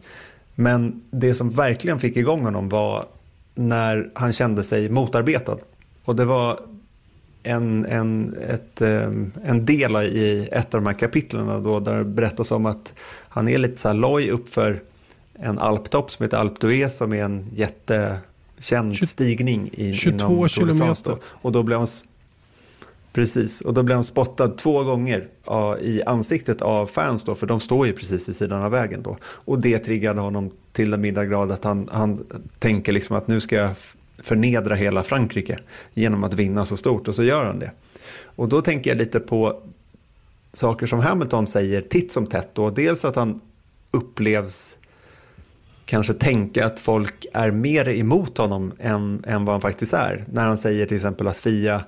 Men det som verkligen fick igång honom var när han kände sig motarbetad. Och det var en, en, ett, eh, en del i ett av de här kapitlen då där det berättas om att han är lite så här loj uppför en alptopp som heter Alp d'Huez som är en jättekänd 20, stigning i, 22 kilometer. Och då blev han Precis, och då blev han spottad två gånger i ansiktet av fans då, för de står ju precis vid sidan av vägen då. Och det triggade honom till den middag grad att han, han tänker liksom att nu ska jag förnedra hela Frankrike genom att vinna så stort och så gör han det. Och då tänker jag lite på saker som Hamilton säger titt som tätt då. Dels att han upplevs kanske tänka att folk är mer emot honom än, än vad han faktiskt är. När han säger till exempel att Fia,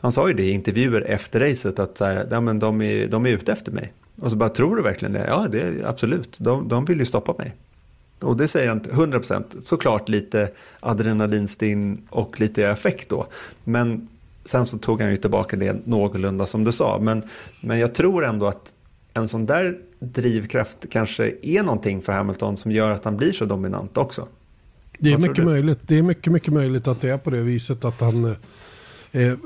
han sa ju det i intervjuer efter racet att så här, ja, men de, är, de är ute efter mig. Och så bara, tror du verkligen det? Ja, det är absolut. De, de vill ju stoppa mig. Och det säger han 100 procent. Såklart lite adrenalinstinn och lite effekt då. Men sen så tog han ju tillbaka det någorlunda som du sa. Men, men jag tror ändå att en sån där drivkraft kanske är någonting för Hamilton som gör att han blir så dominant också. Det är mycket möjligt. Det är mycket, mycket möjligt att det är på det viset att han eh, eh,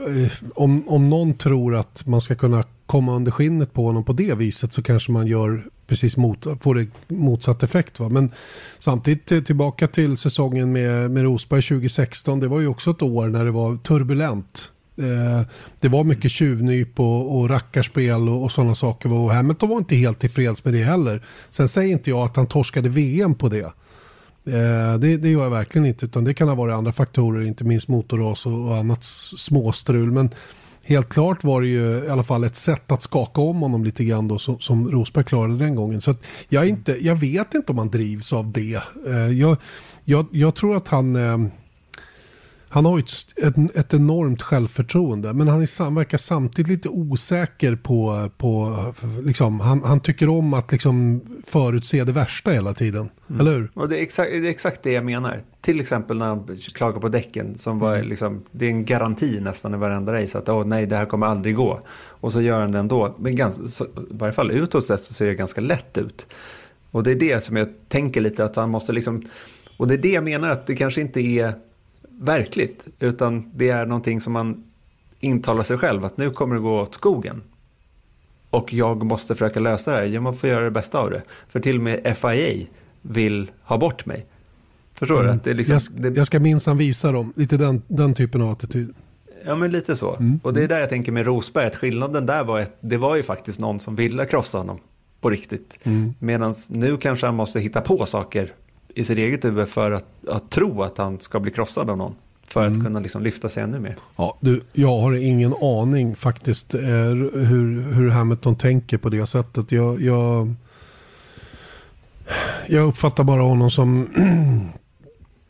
om, om någon tror att man ska kunna komma under skinnet på honom på det viset så kanske man gör precis mot, får det motsatt effekt. Va? Men samtidigt eh, tillbaka till säsongen med, med Rosberg 2016. Det var ju också ett år när det var turbulent. Eh, det var mycket tjuvnyp och, och rackarspel och, och sådana saker. Och Hamilton var inte helt tillfreds med det heller. Sen säger inte jag att han torskade VM på det. Eh, det, det gör jag verkligen inte. Utan det kan ha varit andra faktorer, inte minst motorras och, och annat småstrul. Men helt klart var det ju i alla fall ett sätt att skaka om honom lite grann då som, som Rosberg klarade den gången. Så jag, inte, jag vet inte om han drivs av det. Eh, jag, jag, jag tror att han han har ju ett, ett, enormt självförtroende men han är, verkar samtidigt lite osäker på, på liksom, han, han tycker om att liksom förutse det värsta hela tiden. Mm. Eller hur? Och det är, exakt, det är exakt det jag menar. Till exempel när han klagar på däcken som var mm. liksom, det är en garanti nästan i varenda race att oh, nej det här kommer aldrig gå. Och så gör han det ändå. Men ganska, så, i varje fall utåt sett så ser det ganska lätt ut. Och det är det som jag tänker lite att han måste liksom, och det är det jag menar att det kanske inte är verkligt, utan det är någonting som man intalar sig själv att nu kommer det gå åt skogen. Och jag måste försöka lösa det här, jag måste göra det bästa av det. För till och med FIA vill ha bort mig. Förstår mm. du? Att det liksom, jag, jag ska minsann visa dem, lite den, den typen av attityd. Ja men lite så. Mm. Och det är där jag tänker med Rosberg, att skillnaden där var att det var ju faktiskt någon som ville krossa honom på riktigt. Mm. Medan nu kanske han måste hitta på saker i sitt eget huvud för att, att tro att han ska bli krossad av någon. För mm. att kunna liksom lyfta sig ännu mer. Ja, du, jag har ingen aning faktiskt eh, hur, hur Hamilton tänker på det sättet. Jag, jag, jag uppfattar bara honom som,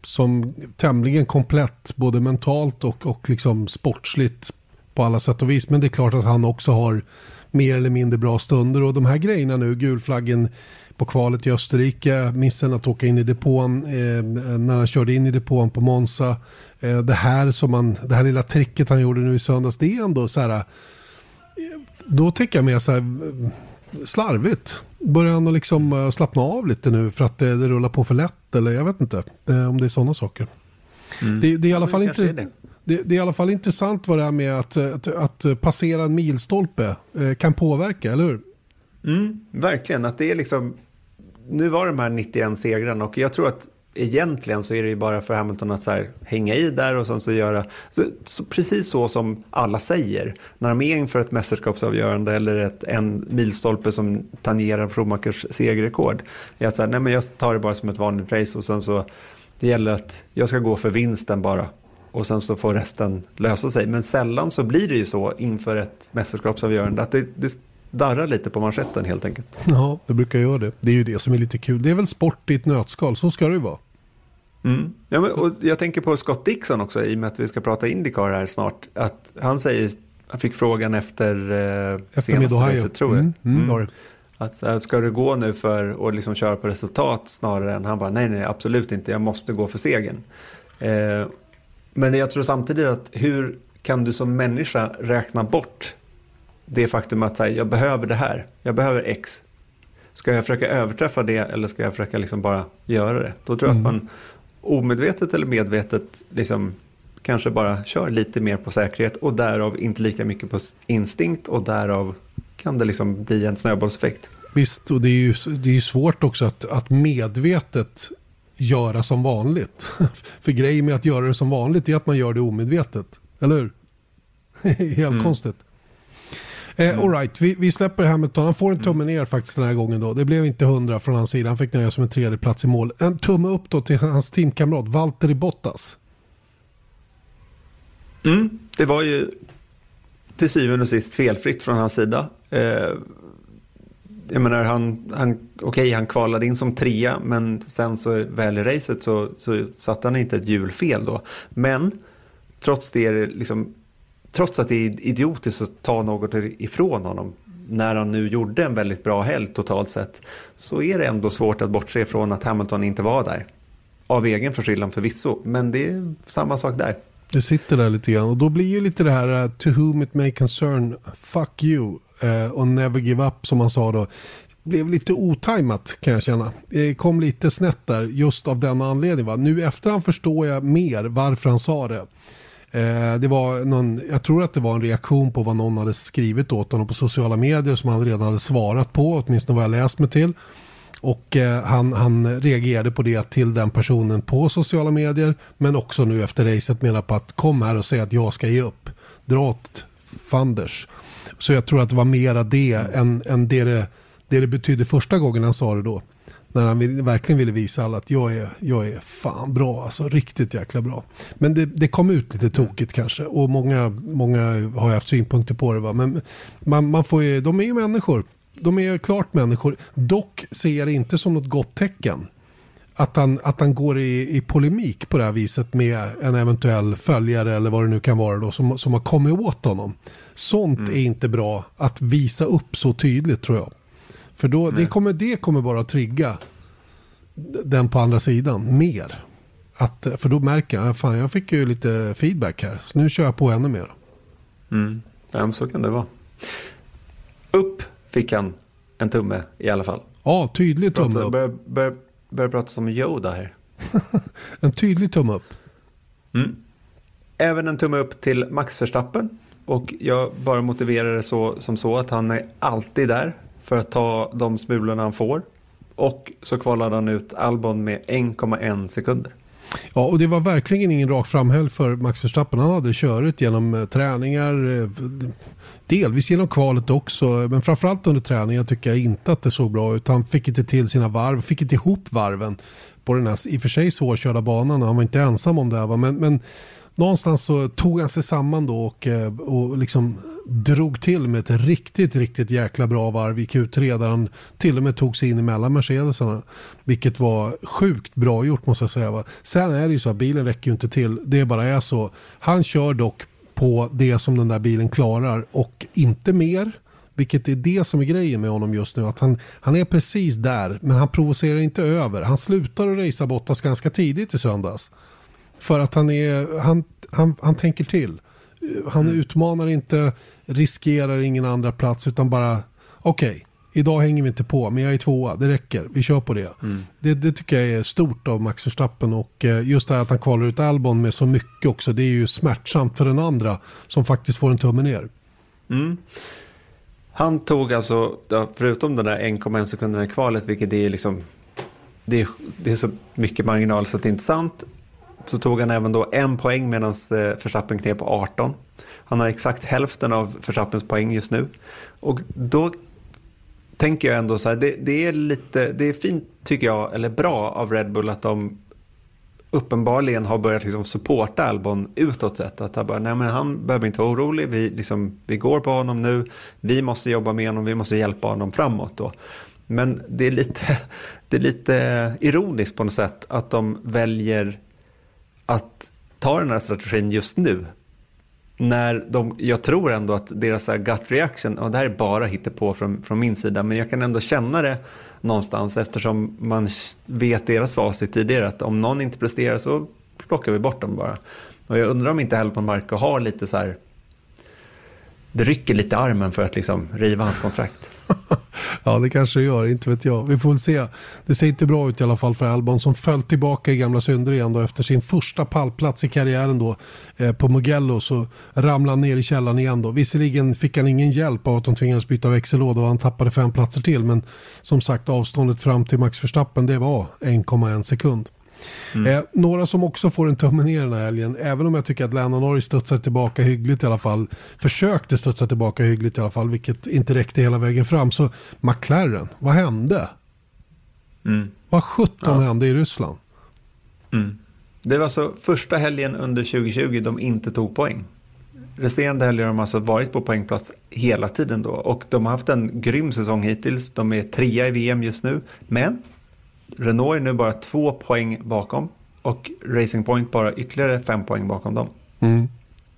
som tämligen komplett. Både mentalt och, och liksom sportsligt på alla sätt och vis. Men det är klart att han också har mer eller mindre bra stunder. Och de här grejerna nu, gulflaggen på kvalet i Österrike, missen att åka in i depån eh, när han körde in i depån på Monza. Eh, det här som han, det här lilla tricket han gjorde nu i söndags, det är ändå så här. Eh, då tänker jag mer så här, slarvigt. Börjar han liksom uh, slappna av lite nu för att det, det rullar på för lätt eller jag vet inte om det är sådana saker. Mm. Det, det, är i alla fall inte... Det. Det, det, är i alla fall intressant vad det här med att, att, att passera en milstolpe eh, kan påverka, eller hur? Mm, verkligen, att det är liksom, nu var de här 91 segrarna och jag tror att egentligen så är det ju bara för Hamilton att så här, hänga i där och sen så göra så, så, precis så som alla säger när de är inför ett mästerskapsavgörande eller ett, en milstolpe som tangerar Schumachers segerrekord. Är att så här, nej men jag tar det bara som ett vanligt race och sen så det gäller att jag ska gå för vinsten bara och sen så får resten lösa sig. Men sällan så blir det ju så inför ett mästerskapsavgörande att det, det darrar lite på manschetten helt enkelt. Ja, det brukar göra det. Det är ju det som är lite kul. Det är väl sport i ett nötskal, så ska det ju vara. Mm. Ja, men, och jag tänker på Scott Dixon också, i och med att vi ska prata Indycar här snart. Att han säger, han fick frågan efter, eh, efter senaste racet, tror jag. Mm, mm. Att, ska du gå nu för att liksom köra på resultat snarare än han bara, nej, nej, absolut inte, jag måste gå för segern. Eh, men jag tror samtidigt att hur kan du som människa räkna bort det faktum att här, jag behöver det här, jag behöver X. Ska jag försöka överträffa det eller ska jag försöka liksom bara göra det? Då tror jag mm. att man omedvetet eller medvetet liksom kanske bara kör lite mer på säkerhet och därav inte lika mycket på instinkt och därav kan det liksom bli en snöbollseffekt. Visst, och det är ju, det är svårt också att, att medvetet göra som vanligt. För grejen med att göra det som vanligt är att man gör det omedvetet. Eller hur? Helt mm. konstigt. Eh, mm. Alright, vi, vi släpper Hamilton. Han får en tumme ner faktiskt den här gången då. Det blev inte hundra från hans sida. Han fick nöja sig med tredje plats i mål. En tumme upp då till hans teamkamrat Valtteri Bottas. Mm, det var ju till syvende och sist felfritt från hans sida. Eh, jag menar, han, han, okej, okay, han kvalade in som trea, men sen så väl i racet så, så satte han inte ett hjul fel då. Men trots det, liksom, trots att det är idiotiskt att ta något ifrån honom, när han nu gjorde en väldigt bra helg totalt sett, så är det ändå svårt att bortse från att Hamilton inte var där. Av egen förskyllan förvisso, men det är samma sak där. Det sitter där lite grann och då blir ju lite det här uh, to whom it may concern, fuck you Eh, och never give up som han sa då. Blev lite otajmat kan jag känna. Det kom lite snett där just av den anledningen. Va? Nu efterhand förstår jag mer varför han sa det. Eh, det var någon, jag tror att det var en reaktion på vad någon hade skrivit åt honom på sociala medier som han redan hade svarat på, åtminstone vad jag läst mig till. Och eh, han, han reagerade på det till den personen på sociala medier. Men också nu efter racet menar på att kom här och säg att jag ska ge upp. Dra åt fanders. Så jag tror att det var mera det än, än det, det, det det betydde första gången han sa det då. När han vill, verkligen ville visa alla att jag är, jag är fan bra, alltså riktigt jäkla bra. Men det, det kom ut lite tokigt kanske och många, många har haft synpunkter på det. Va? Men man, man får ju, de är ju människor de är klart människor. Dock ser jag det inte som något gott tecken. Att han, att han går i, i polemik på det här viset med en eventuell följare eller vad det nu kan vara då som, som har kommit åt honom. Sånt mm. är inte bra att visa upp så tydligt tror jag. För då, det kommer, det kommer bara trigga den på andra sidan mer. Att, för då märker jag, fan jag fick ju lite feedback här. Så nu kör jag på ännu mer. Mm. Ja, så kan det vara. Upp fick han en tumme i alla fall. Ja, tydlig tumme upp. Börjar, börjar, börjar prata som Yoda här. en tydlig tumme upp. Mm. Även en tumme upp till Max Verstappen. Och jag bara motiverar det så, som så att han är alltid där för att ta de smulorna han får. Och så kvalade han ut Albon med 1,1 sekunder. Ja, och det var verkligen ingen rak framhäll för Max Verstappen. Han hade körit genom eh, träningar, eh, delvis genom kvalet också, men framförallt under träningen tycker jag inte att det såg bra ut. Han fick inte till sina varv, fick inte ihop varven på den här i och för sig svårkörda banan. Han var inte ensam om det här, men, men någonstans så tog han sig samman då och, eh, och liksom drog till med ett riktigt, riktigt jäkla bra varv i Q3 där han till och med tog sig in emellan Mercedesarna. Vilket var sjukt bra gjort måste jag säga. Va? Sen är det ju så att bilen räcker ju inte till. Det bara är så. Han kör dock på det som den där bilen klarar och inte mer. Vilket är det som är grejen med honom just nu. Att han, han är precis där men han provocerar inte över. Han slutar att racea Bottas ganska tidigt i söndags. För att han, är, han, han, han tänker till. Han mm. utmanar inte, riskerar ingen andra plats utan bara okej, okay, Idag hänger vi inte på, men jag är tvåa. Det räcker. Vi kör på det. Mm. Det, det tycker jag är stort av Max Verstappen. Och eh, just det här att han kvalar ut Albon med så mycket också. Det är ju smärtsamt för den andra som faktiskt får en tumme ner. Mm. Han tog alltså, förutom den där 1,1 sekunderna i kvalet, vilket är liksom det är, det är så mycket marginal så att det är inte sant. Så tog han även då en poäng medan eh, Verstappen knep på 18. Han har exakt hälften av Verstappens poäng just nu. Och då tänker jag ändå så här, det, det, är lite, det är fint tycker jag, eller bra av Red Bull att de uppenbarligen har börjat liksom supporta Albon utåt sett. Att han, bara, nej men han behöver inte vara orolig, vi, liksom, vi går på honom nu, vi måste jobba med honom, vi måste hjälpa honom framåt. Då. Men det är, lite, det är lite ironiskt på något sätt att de väljer att ta den här strategin just nu. När de, jag tror ändå att deras gut reaction, och det här är bara hittepå från, från min sida, men jag kan ändå känna det någonstans eftersom man vet deras facit tidigare att om någon inte presterar så plockar vi bort dem bara. Och jag undrar om inte Helpon Marko har lite så här, det rycker lite armen för att liksom riva hans kontrakt. ja, det kanske det gör, inte vet jag. Vi får väl se. Det ser inte bra ut i alla fall för Albon som föll tillbaka i gamla synder igen då efter sin första pallplats i karriären då eh, på Mugello så ramlade han ner i källaren igen då. Visserligen fick han ingen hjälp av att de tvingades byta växellåda och han tappade fem platser till men som sagt avståndet fram till Max Verstappen det var 1,1 sekund. Mm. Eh, några som också får en tumme ner den här helgen, även om jag tycker att Lennon Norris studsade tillbaka hyggligt i alla fall, försökte studsa tillbaka hyggligt i alla fall, vilket inte räckte hela vägen fram. Så McLaren, vad hände? Mm. Vad sjutton ja. hände i Ryssland? Mm. Det var alltså första helgen under 2020 de inte tog poäng. Resterande helger har de alltså varit på poängplats hela tiden då och de har haft en grym säsong hittills. De är trea i VM just nu, men Renault är nu bara två poäng bakom och Racing Point bara ytterligare fem poäng bakom dem. Mm.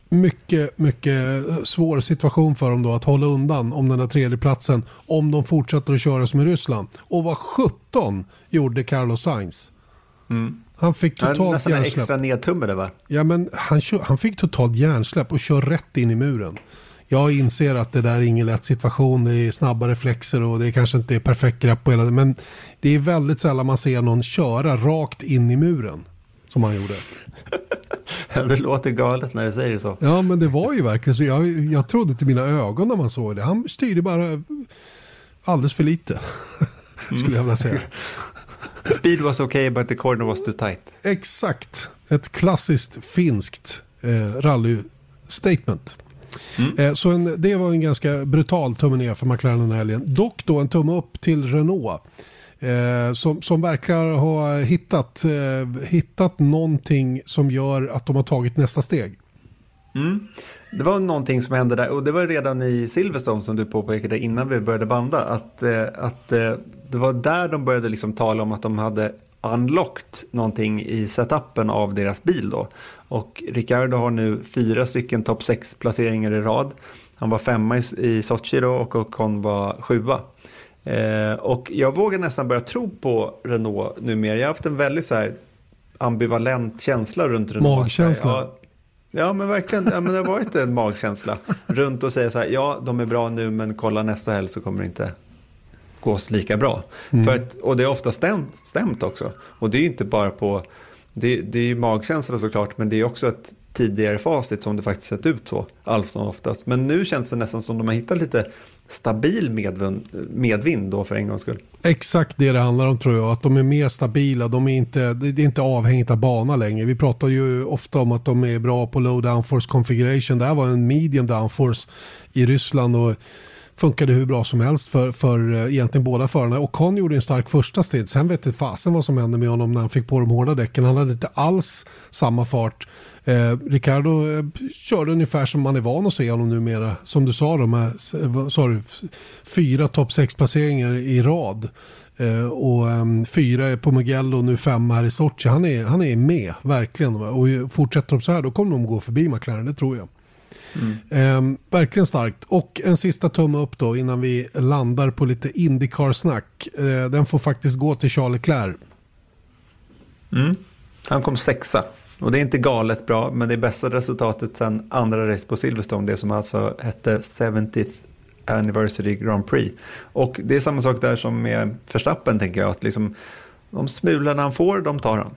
Mycket, mycket svår situation för dem då att hålla undan om den där tredjeplatsen om de fortsätter att köra som i Ryssland. Och vad 17 gjorde Carlos Sainz. Mm. Han fick totalt ja, nästan hjärnsläpp. extra nedtumme det va? Ja men han, han fick totalt hjärnsläpp och kör rätt in i muren jag inser att det där är ingen lätt situation. Det är snabba reflexer och det kanske inte är perfekt grepp på hela. Men det är väldigt sällan man ser någon köra rakt in i muren. Som han gjorde. det låter galet när du säger det så. Ja men det var ju verkligen så. Jag, jag trodde till mina ögon när man såg det. Han styrde bara alldeles för lite. Skulle jag vilja säga. Speed was okay but the corner was too tight. Exakt. Ett klassiskt finskt eh, rally-statement. Mm. Eh, så en, det var en ganska brutal tumme ner för McLaren den här helgen. Dock då en tumme upp till Renault. Eh, som, som verkar ha hittat, eh, hittat någonting som gör att de har tagit nästa steg. Mm. Det var någonting som hände där och det var redan i Silverstone som du påpekade innan vi började banda. Att, eh, att eh, det var där de började liksom tala om att de hade unlocked någonting i setupen av deras bil då. Och Ricardo har nu fyra stycken topp 6 placeringar i rad. Han var femma i, Sochi då och Ocon var sjua. Eh, och jag vågar nästan börja tro på Renault numera. Jag har haft en väldigt så ambivalent känsla runt Renault. Magkänsla. Ja, ja, men verkligen. Ja, men det har varit en magkänsla runt och säga så här, ja de är bra nu men kolla nästa helg så kommer det inte gå lika bra. Mm. För att, och det är ofta stämt, stämt också. Och det är ju inte bara på, det, det är ju magkänsla såklart, men det är också ett tidigare facit som det faktiskt sett ut så allt som oftast. Men nu känns det nästan som de har hittat lite stabil medvind, medvind då för en gångs skull. Exakt det det handlar om tror jag, att de är mer stabila, de är inte, det är inte avhängigt av bana längre. Vi pratar ju ofta om att de är bra på low downforce configuration, det här var en medium downforce i Ryssland och funkade hur bra som helst för, för eh, egentligen båda förarna. Och Con gjorde en stark första strid. Sen vet inte fasen vad som hände med honom när han fick på de hårda däcken. Han hade inte alls samma fart. Eh, Ricardo eh, körde ungefär som man är van att se honom numera. Som du sa, de här, eh, sorry, fyra topp sex placeringar i rad. Eh, och um, fyra på Mugello och nu fem här i Sochi. Han är, han är med, verkligen. Och fortsätter de så här, då kommer de gå förbi McLaren, det tror jag. Mm. Eh, verkligen starkt. Och en sista tumme upp då innan vi landar på lite Indycar-snack. Eh, den får faktiskt gå till Charles Leclerc. Mm. Han kom sexa. Och det är inte galet bra, men det är bästa resultatet sen andra race på Silverstone. Det som alltså hette 70th Anniversary Grand Prix. Och det är samma sak där som med Verstappen tänker jag, att liksom, de smulorna han får, de tar han.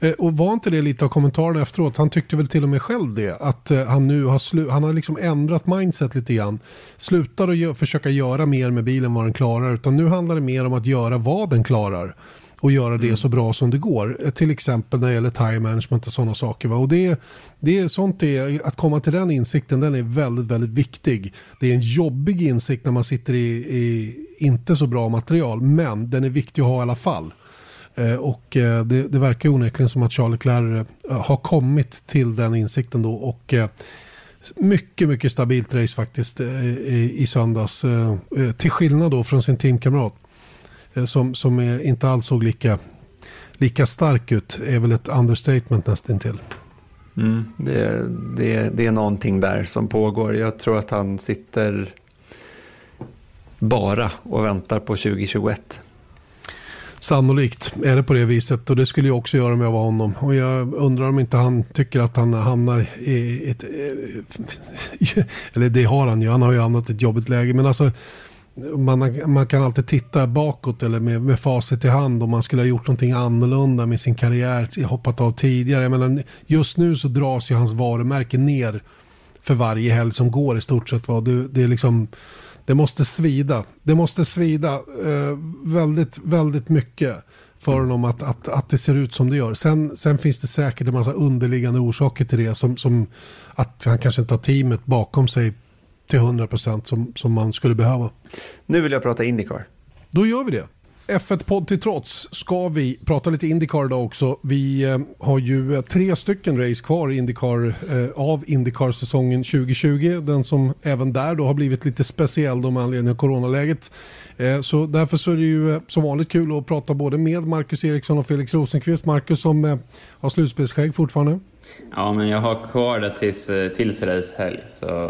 Eh, och var inte det lite av kommentaren efteråt? Han tyckte väl till och med själv det. Att eh, han nu har, slu- han har liksom ändrat mindset lite grann. Slutar att gö- försöka göra mer med bilen vad den klarar. Utan nu handlar det mer om att göra vad den klarar. Och göra det Mm. så bra som det går. Eh, Till exempel när det gäller time management och sådana saker. Va? Och det, det är sånt är, att komma till den insikten den är väldigt, väldigt viktig. Det är en jobbig insikt när man sitter i, i inte så bra material. Men den är viktig att ha i alla fall. Eh, och eh, det, det verkar onekligen som att Charles Leclerc eh, har kommit till den insikten då. Och mycket, mycket stabilt race faktiskt i, i söndags. Till skillnad då från sin teamkamrat. Som, som inte alls såg lika, lika stark ut. Är väl ett understatement nästintill. Mm, det, det, det är någonting där som pågår. Jag tror att han sitter bara och väntar på 2021. Sannolikt är det på det viset och det skulle jag också göra om jag var honom. Och jag undrar om inte han tycker att han hamnar i ett... Eh, eller det har han ju, han har ju hamnat i ett jobbigt läge. Men alltså man, man kan alltid titta bakåt eller med, med facit i hand om man skulle ha gjort någonting annorlunda med sin karriär, hoppat av tidigare. Jag menar, just nu så dras ju hans varumärke ner för varje helg som går i stort sett. Va? Det, det är liksom... Det måste svida. Det måste svida eh, väldigt, väldigt mycket för honom att, att, att det ser ut som det gör. Sen, sen finns det säkert en massa underliggande orsaker till det. Som, som att han kanske inte har teamet bakom sig till 100% som, som man skulle behöva. Nu vill jag prata Indycar. Då gör vi det. F1-podd till trots ska vi prata lite Indycar idag också. Vi eh, har ju eh, tre stycken race kvar Indycar, eh, av Indycar-säsongen 2020. Den som även där då har blivit lite speciell då med anledning av coronaläget. Så därför så är det ju som vanligt kul att prata både med Marcus Eriksson och Felix Rosenqvist. Marcus som eh, har slutspelsskägg fortfarande. Ja, men jag har kvar det tills, tills racehelg. Så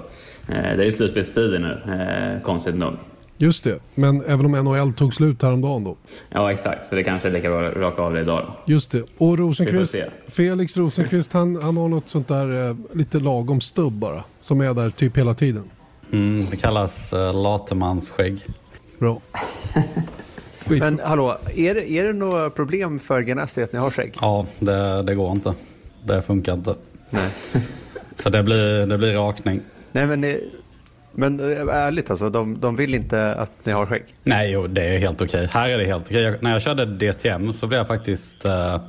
eh, det är ju slutspelstider nu, eh, konstigt nog. Just det, men även om NHL tog slut häromdagen då. Ja, exakt. Så det kanske är lika bra att raka av det idag då. Just det. Och Rosenqvist, Felix Rosenqvist, han, han har något sånt där eh, lite lagom stubb bara. Som är där typ hela tiden. Mm, det kallas uh, latemansskägg. Bra. Men hallå, är det, är det några problem för Ganassi att ni har skägg? Ja, det, det går inte. Det funkar inte. Nej. Så det blir, det blir rakning. Nej, men, eh, men eh, ärligt alltså, de, de vill inte att ni har skägg. Nej, jo, det är helt okej. Här är det helt okej. Jag, när jag körde DTM så blev jag faktiskt uh,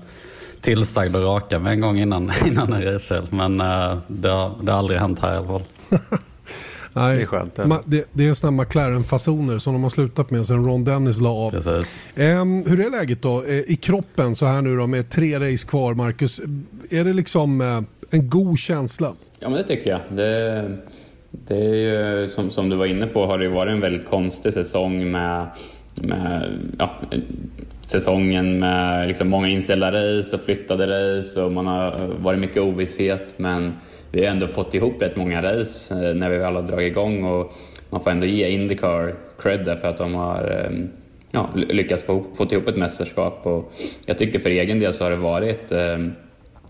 tillsagd att raka mig en gång innan, innan en racehelg. Men uh, det, har, det har aldrig hänt här i alla fall. Nej, Det är skönt. Ma- det, det är sådana McLaren-fasoner som de har slutat med sedan Ron Dennis la av. Ehm, hur är läget då eh, i kroppen så här nu då med tre race kvar, Marcus? Är det liksom eh, en god känsla? Ja, men det tycker jag. Det, det är ju, som, som du var inne på, har det varit en väldigt konstig säsong med, med ja, säsongen med liksom många inställda race och flyttade race och man har varit mycket ovisshet. Men vi har ändå fått ihop rätt många race eh, när vi väl har dragit igång och man får ändå ge Indycar cred där för att de har ehm, ja, lyckats få, få ihop ett mästerskap. Och jag tycker för egen del så har det varit ehm,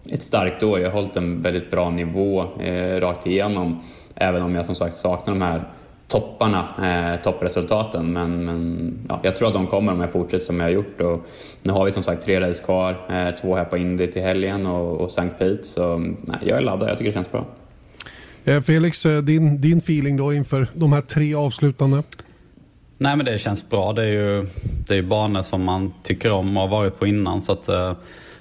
ett starkt år. Jag har hållit en väldigt bra nivå eh, rakt igenom. Även om jag som sagt saknar de här topparna, eh, toppresultaten. Men, men ja, jag tror att de kommer om jag fortsätter som jag har gjort. Och nu har vi som sagt tre race kvar. Eh, två här på Indy till helgen och, och St. Pete. Så nej, jag är laddad. Jag tycker det känns bra. Eh, Felix, eh, din, din feeling då inför de här tre avslutande? Nej men det känns bra. Det är ju det är banor som man tycker om och har varit på innan. Så att eh,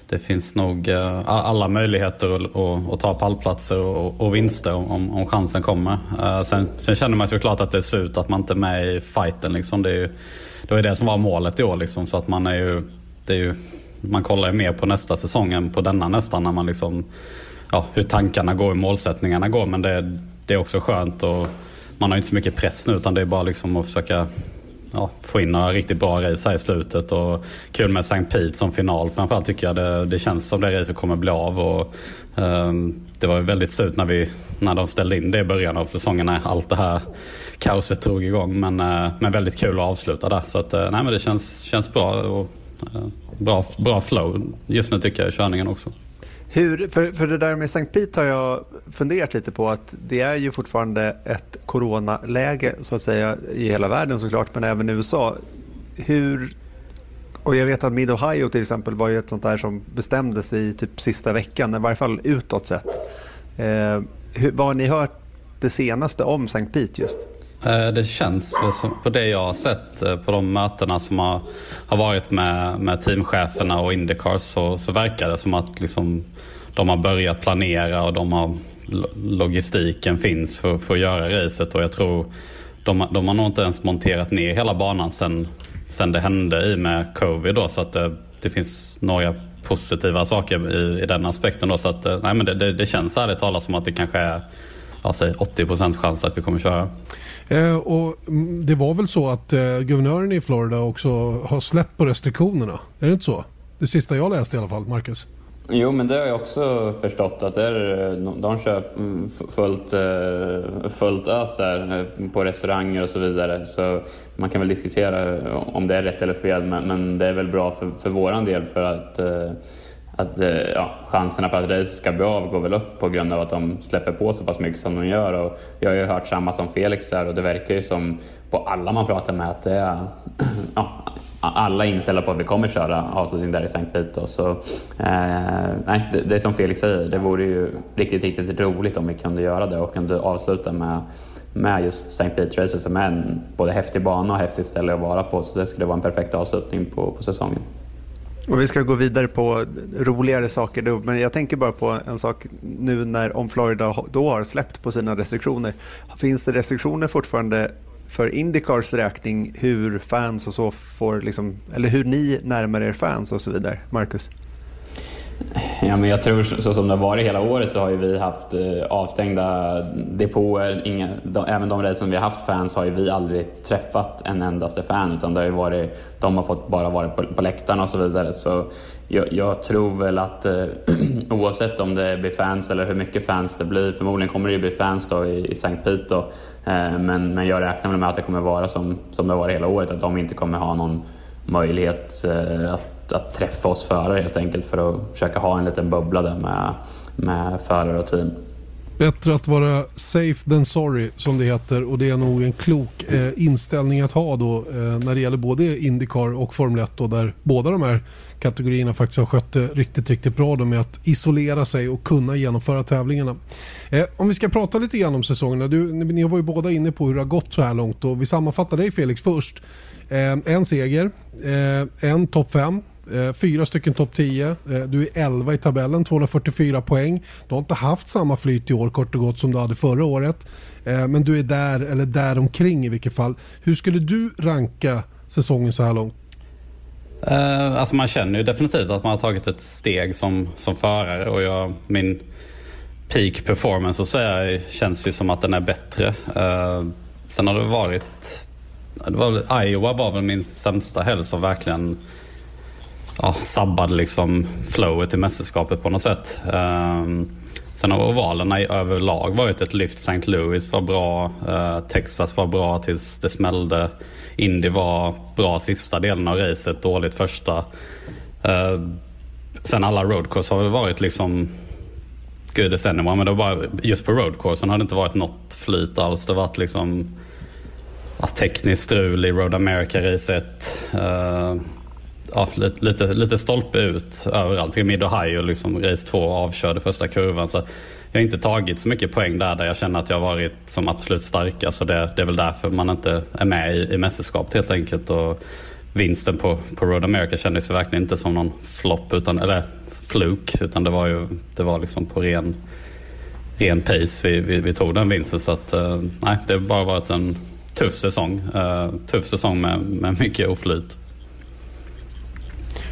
det finns nog eh, alla möjligheter att, att, att ta pallplatser och, och vinster om, om chansen kommer. Eh, sen, sen känner man såklart att det är surt att man inte är med i fighten. Liksom. Det, är ju, det var ju det som var målet i år. Liksom. Så att man är ju, det är ju, man kollar ju mer på nästa säsong än på denna nästan. När man liksom, ja, hur tankarna går, hur målsättningarna går. Men det, det är också skönt och man har inte så mycket press nu utan det är bara liksom att försöka ja, få in några riktigt bra race här i slutet. Och kul med St. Pete som final framförallt tycker jag. Det, det känns som det racet kommer bli av. Och, um, det var ju väldigt surt när, vi, när de ställde in det i början av säsongen när allt det här kaoset drog igång. Men, uh, men väldigt kul att avsluta där. Så att, uh, nej, men det känns, känns bra. Och, uh, bra, bra flow just nu tycker jag i körningen också. Hur, för, för det där med Sankt Pete har jag funderat lite på att det är ju fortfarande ett coronaläge så att säga i hela världen såklart men även i USA. Hur, och jag vet att Mid Ohio till exempel var ju ett sånt där som bestämdes i typ sista veckan, i varje fall utåt sett. Eh, hur, vad har ni hört det senaste om Sankt Pete just? Eh, det känns på det jag har sett eh, på de mötena som har, har varit med, med teamcheferna och Indycars så, så verkar det som att liksom, de har börjat planera och de har, logistiken finns för, för att göra racet. Och jag tror de, de har nog inte ens monterat ner hela banan sen, sen det hände i med covid då. Så att det, det finns några positiva saker i, i den aspekten då. Så att eh, nej men det, det, det känns ärligt talat som att det kanske är ja, säg 80% chans att vi kommer köra. Eh, och mm, det var väl så att eh, guvernören i Florida också har släppt på restriktionerna? Är det inte så? Det sista jag läste i alla fall, Marcus. Jo, men det har jag också förstått att är, eh, de kör mm, fullt, eh, fullt ös där eh, på restauranger och så vidare. Så man kan väl diskutera om det är rätt eller fel, men, det är väl bra för, för våran del för att eh, att eh, ja, chanserna för att racet ska bli av går väl upp på grund av att de släpper på så pass mycket som de gör. Och jag har ju hört samma som Felix där och det verkar ju som på alla man pratar med att det är ja, alla inställda på att vi kommer köra avslutning där i Sankt Pete. Så, eh, nej, det, det är som Felix säger, det vore ju riktigt, riktigt roligt om vi kunde göra det och kunde avsluta med med just St. Pete-racet som är en både häftig bana och häftigt ställe att vara på. Så det skulle vara en perfekt avslutning på, på säsongen. Och vi ska gå vidare på roligare saker då, men jag tänker bara på en sak nu när om Florida då har släppt på sina restriktioner. Finns det restriktioner fortfarande för Indycars räkning hur fans och så får, liksom, eller hur ni närmar er fans och så vidare? Marcus? Ja, men jag tror så som det har varit hela året så har ju vi haft eh, avstängda depåer. Inga, de, även de race som vi har haft fans har ju vi aldrig träffat en endaste fan utan det har ju varit, de har fått bara vara på, på läktarna och så vidare. Så jag, jag tror väl att eh, oavsett om det blir fans eller hur mycket fans det blir, förmodligen kommer det ju bli fans då i, i St. Pete eh, men, men jag räknar med att det kommer vara som, som det har varit hela året, att de inte kommer ha någon möjlighet eh, att att träffa oss förare helt enkelt för att försöka ha en liten bubbla där med, med förare och team. Bättre att vara safe than sorry som det heter och det är nog en klok eh, inställning att ha då eh, när det gäller både Indycar och Formel 1 då, där båda de här kategorierna faktiskt har skött det riktigt, riktigt bra då med att isolera sig och kunna genomföra tävlingarna. Eh, om vi ska prata lite grann om säsongerna. Du, ni var ju båda inne på hur det har gått så här långt och vi sammanfattar dig Felix först. Eh, en seger, eh, en topp 5 Eh, fyra stycken topp 10. Eh, du är 11 i tabellen, 244 poäng. Du har inte haft samma flyt i år kort och gott som du hade förra året. Eh, men du är där, eller där omkring i vilket fall. Hur skulle du ranka säsongen så här långt? Uh, alltså man känner ju definitivt att man har tagit ett steg som, som förare och jag, min peak performance så säga känns ju som att den är bättre. Uh, sen har det varit, det var, Iowa var väl min sämsta helg som verkligen ja, sabbade liksom flowet i mästerskapet på något sätt. Um, sen har ovalerna överlag varit ett lyft. St. Louis var bra, uh, Texas var bra tills det smällde. Indy var bra sista delen av racet, dåligt första. Uh, sen alla roadcourse har väl varit liksom Gud, det sänder anyone. Men det var bara, just på roadcoursen har det inte varit något flyt alls. Det har varit liksom ja, tekniskt strul i Road America-racet. Uh, ja, lite, lite, lite stolpe ut överallt. I Mid Ohio, liksom race 2 avkörde första kurvan. Så jag har inte tagit så mycket poäng där, där jag känner att jag har varit som absolut starkast. Så det, det är väl därför man inte är med i, i mästerskapet helt enkelt. Och vinsten på, på Road America kändes verkligen inte som någon flopp, eller fluk. Utan det var ju det var liksom på ren, ren pace vi, vi, vi tog den vinsten. Så att, eh, nej, det har bara varit en tuff säsong. Uh, tuff säsong med, med mycket oflyt.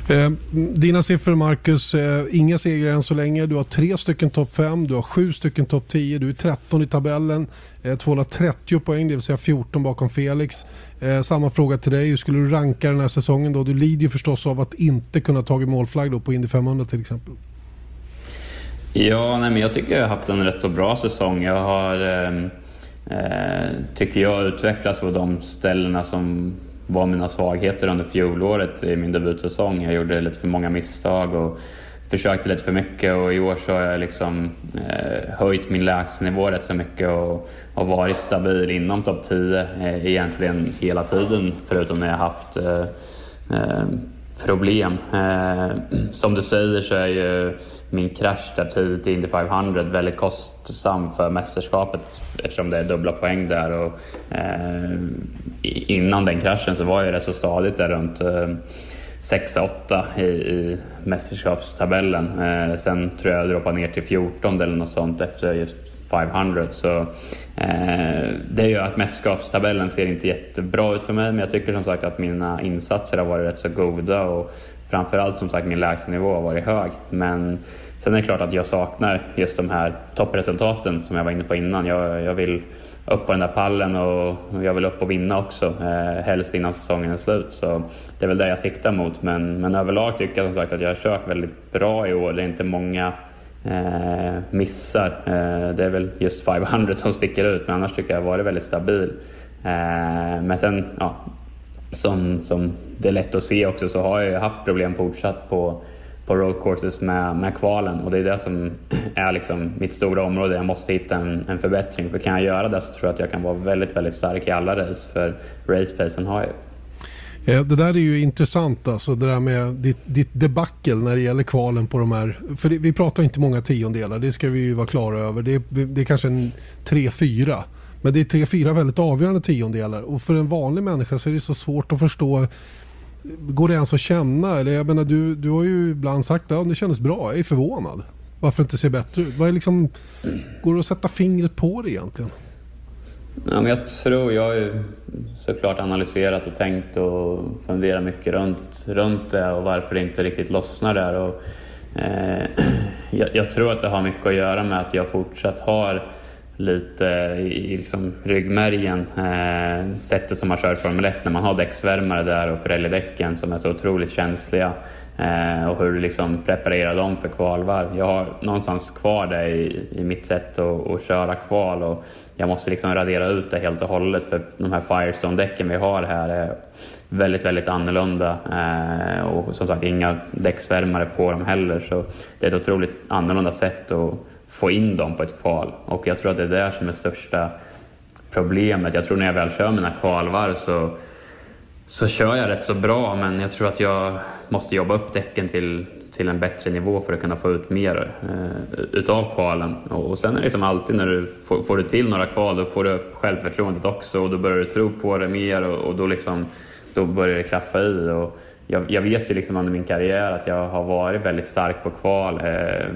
Eh, dina siffror Marcus, eh, inga segrar än så länge. Du har tre stycken topp 5, du har sju stycken topp 10, du är 13 i tabellen. Eh, 230 poäng, det vill säga 14 bakom Felix. Eh, samma fråga till dig, hur skulle du ranka den här säsongen då? Du lider ju förstås av att inte kunna ta målflagg då på Indy 500 till exempel. Ja, nej, men jag tycker jag har haft en rätt så bra säsong. Jag har, ehm, eh, tycker jag, utvecklats på de ställena som var mina svagheter under fjolåret i min debutsäsong. Jag gjorde lite för många misstag och försökte lite för mycket och i år så har jag liksom eh, höjt min lägstanivå rätt så mycket och, och varit stabil inom topp 10 eh, egentligen hela tiden förutom när jag haft eh, eh problem. Eh, som du säger så är ju min krasch där typ tidigt i Indy 500 väldigt kostsam för mästerskapet eftersom det är dubbla poäng där. Och, eh, innan den kraschen så var jag rätt så stadigt där runt eh, 6-8 i, i mästerskapstabellen. Eh, sen tror jag jag droppade ner till 14 eller något sånt efter just 500. Så eh, det gör att mästerskapstabellen ser inte jättebra ut för mig, men jag tycker som sagt att mina insatser har varit rätt så goda och framförallt som sagt min lägstanivå har varit hög. Men sen är det klart att jag saknar just de här toppresultaten som jag var inne på innan. Jag, jag vill upp på den där pallen och jag vill upp och vinna också, eh, helst innan säsongen är slut. Så det är väl det jag siktar mot. Men, men överlag tycker jag som sagt att jag har kört väldigt bra i år. Det är inte många eh, missar. Eh, det är väl just 500 som sticker ut, men annars tycker jag att jag har varit väldigt stabil. Eh, men sen, ja, som, som det är lätt att se också, så har jag haft problem fortsatt på på road courses med, med kvalen och det är det som är liksom mitt stora område. Jag måste hitta en, en förbättring för kan jag göra det så tror jag att jag kan vara väldigt, väldigt stark i alla race för racepacen har jag det där är ju intressant alltså det där med ditt, ditt debacle när det gäller kvalen på de här. För det, vi pratar inte många tiondelar, det ska vi ju vara klara över. Det, det är kanske en 3-4. Men det är 3-4 väldigt avgörande tiondelar och för en vanlig människa så är det så svårt att förstå Går det ens att känna? Eller jag menar, du, du har ju ibland sagt att ja, det kändes bra. Jag är förvånad. Varför inte se bättre ut? Vad är liksom, går det att sätta fingret på det egentligen? Ja, men jag tror, jag har ju såklart analyserat och tänkt och funderat mycket runt, runt det och varför det inte riktigt lossnar där. Och, eh, jag, jag, tror att det har mycket att göra med att jag fortsatt har lite i liksom ryggmärgen. Eh, sättet som man kör Formel 1 när man har däcksvärmare där och Pirelli-däcken som är så otroligt känsliga eh, och hur du liksom preparerar dem för kvalvarv. Jag har någonstans kvar det i, i mitt sätt att, att köra kval och jag måste liksom radera ut det helt och hållet för de här Firestone-däcken vi har här är väldigt, väldigt annorlunda eh, och som sagt inga däcksvärmare på dem heller så det är ett otroligt annorlunda sätt att få in dem på ett kval. Och jag tror att det är det som är största problemet. Jag tror när jag väl kör mina kvalvarv så, så kör jag rätt så bra men jag tror att jag måste jobba upp däcken till, till en bättre nivå för att kunna få ut mer eh, utav kvalen. Och, och sen är det liksom alltid när du får, får du till några kval då får du upp självförtroendet också och då börjar du tro på det mer och, och då, liksom, då börjar det klaffa i. Och, jag, jag, vet ju liksom under min karriär att jag har varit väldigt stark på kval. Eh,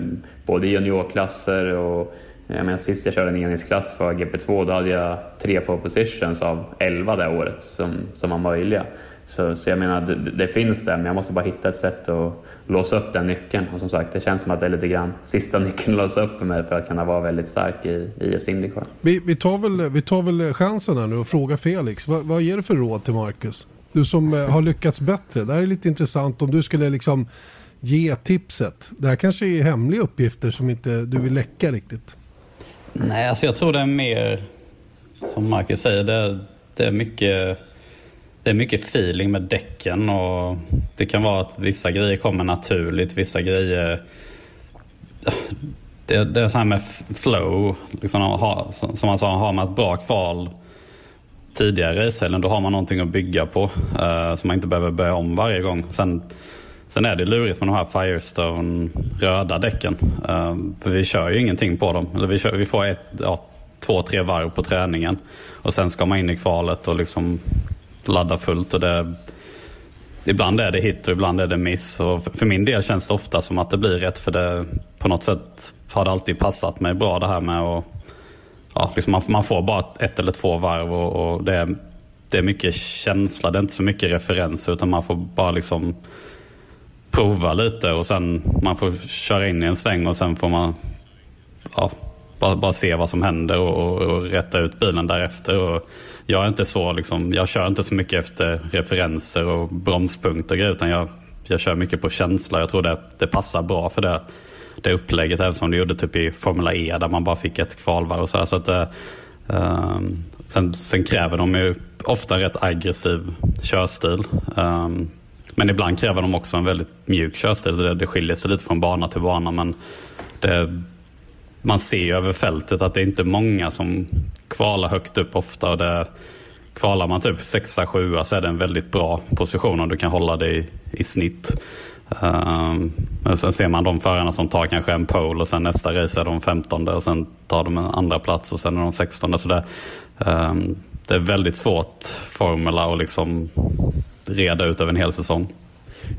både i juniorklasser och eh, jag menar, sist jag körde en enhetsklass för GP2 då hade jag tre på positions av elva det året som, som var möjliga. Så, så jag menar, det, det, finns det, men jag måste bara hitta ett sätt att låsa upp den nyckeln. Och som sagt, det känns som att det är lite grann sista nyckeln att låsa upp för mig för att kunna vara väldigt stark i, i just Indycar. Vi, vi, tar väl, vi tar väl chansen här nu och frågar Felix. Vad, vad ger du för råd till Marcus? Du som eh, har lyckats bättre. Det här är lite intressant om du skulle liksom ge tipset. Det här kanske är hemliga uppgifter som inte du vill läcka riktigt. Nej, alltså jag tror det är mer, som Marcus säger, det är, det är mycket det är mycket feeling med däcken och det kan vara att vissa grejer kommer naturligt, vissa grejer... Det, det är så här med flow, liksom, som man sa, har man ett bra kval tidigare racehelgen, då har man någonting att bygga på. Eh, uh, så man inte behöver börja om varje gång. Sen, sen är det lurigt med de här Firestone röda däcken. Uh, för vi kör ju ingenting på dem. Eller vi, kör, vi får ett, ja, två, tre varv på träningen. Och sen ska man in i kvalet och liksom ladda fullt. Och det, ibland är det hit och ibland är det miss. Och för, för min del känns det ofta som att det blir rätt. För det på något sätt har det alltid passat mig bra det här med att ja, liksom man, man, får bara ett eller två varv och, och det, är, det är mycket känsla. Det är inte så mycket referenser utan man får bara liksom prova lite och sen man får köra in i en sväng och sen får man ja, bara, bara se vad som händer och, och, och rätta ut bilen därefter. Och jag är inte så liksom, jag kör inte så mycket efter referenser och bromspunkter och grejer, utan jag, jag kör mycket på känsla. Jag tror det, det passar bra för det det upplägget även som du gjorde typ i Formula E där man bara fick ett kvalvarv och så. Här, så att, eh, ehm, sen, sen, kräver de ju ofta rätt aggressiv körstil. Eh, men ibland kräver de också en väldigt mjuk körstil. Det, det skiljer sig lite från bana till bana. Men det, man ser ju över fältet att det är inte många som kvalar högt upp ofta. Och det, kvalar man typ 6-7 så är det en väldigt bra position om du kan hålla dig i, i snitt. Um, sen ser man de förarna som tar kanske en pole och sen nästa race är de 15 och sen tar de en andra plats och sen är de 16 så det, um, det är väldigt svårt formula att liksom reda ut över en hel säsong.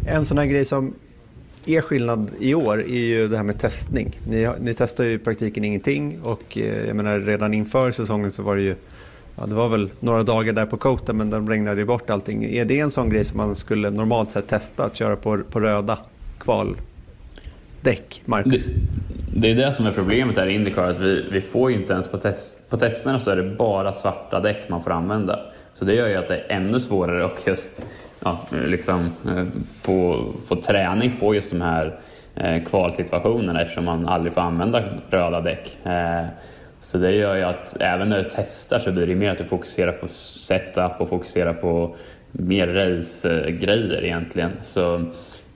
En sån här grej som är skillnad i år är ju det här med testning. Ni, ni testar ju i praktiken ingenting och eh, jag menar redan inför säsongen så var det ju Ja, det var väl några dagar där på Kota men de regnade ju bort allting. Är det en sån grej som man skulle normalt sett testa att köra på, på röda kvaldäck, Marcus? Det, det, är det som är problemet här i Indycar, att vi, vi får ju inte ens på, test, på testerna så är det bara svarta däck man får använda. Så det gör ju att det är ännu svårare att just ja, liksom, eh, få, få träning på just de här eh, kvalsituationerna eftersom man aldrig får använda röda däck. Eh, så det gör ju att även när du testar så blir det mer att du fokuserar på setup och fokuserar på mer race-grejer egentligen. Så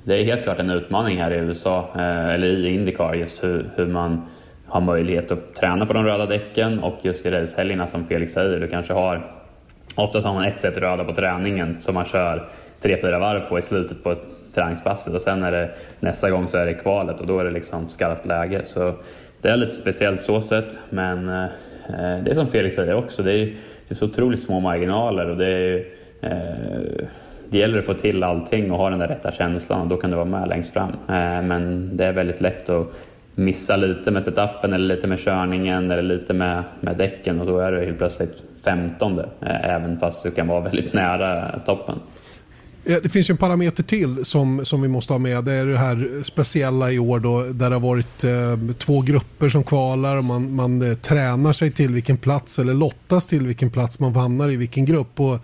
det är helt klart en utmaning här i USA, eh, eller i Indycar, just hur, hur man har möjlighet att träna på de röda däcken och just i racehelgerna som Felix säger, du kanske har Oftast har man ett set röda på träningen som man kör tre, fyra varv på i slutet på träningspasset och sen är det nästa gång så är det kvalet och då är det liksom skarpt läge. Så det är lite speciellt så sett, men eh, det är som Felix säger också, det är, det är så otroligt små marginaler och det är eh, det gäller att få till allting och ha den där rätta känslan och då kan du vara med längst fram. Eh, men det är väldigt lätt att missa lite med setupen eller lite med körningen eller lite med, med däcken och då är du helt plötsligt femtonde eh, även fast du kan vara väldigt nära toppen. Eh, det finns ju en parameter till som, som vi måste ha med. Det är det här speciella i år då, där det har varit eh, två grupper som kvalar och man, man eh, tränar sig till vilken plats eller lottas till vilken plats man hamnar i vilken grupp. Och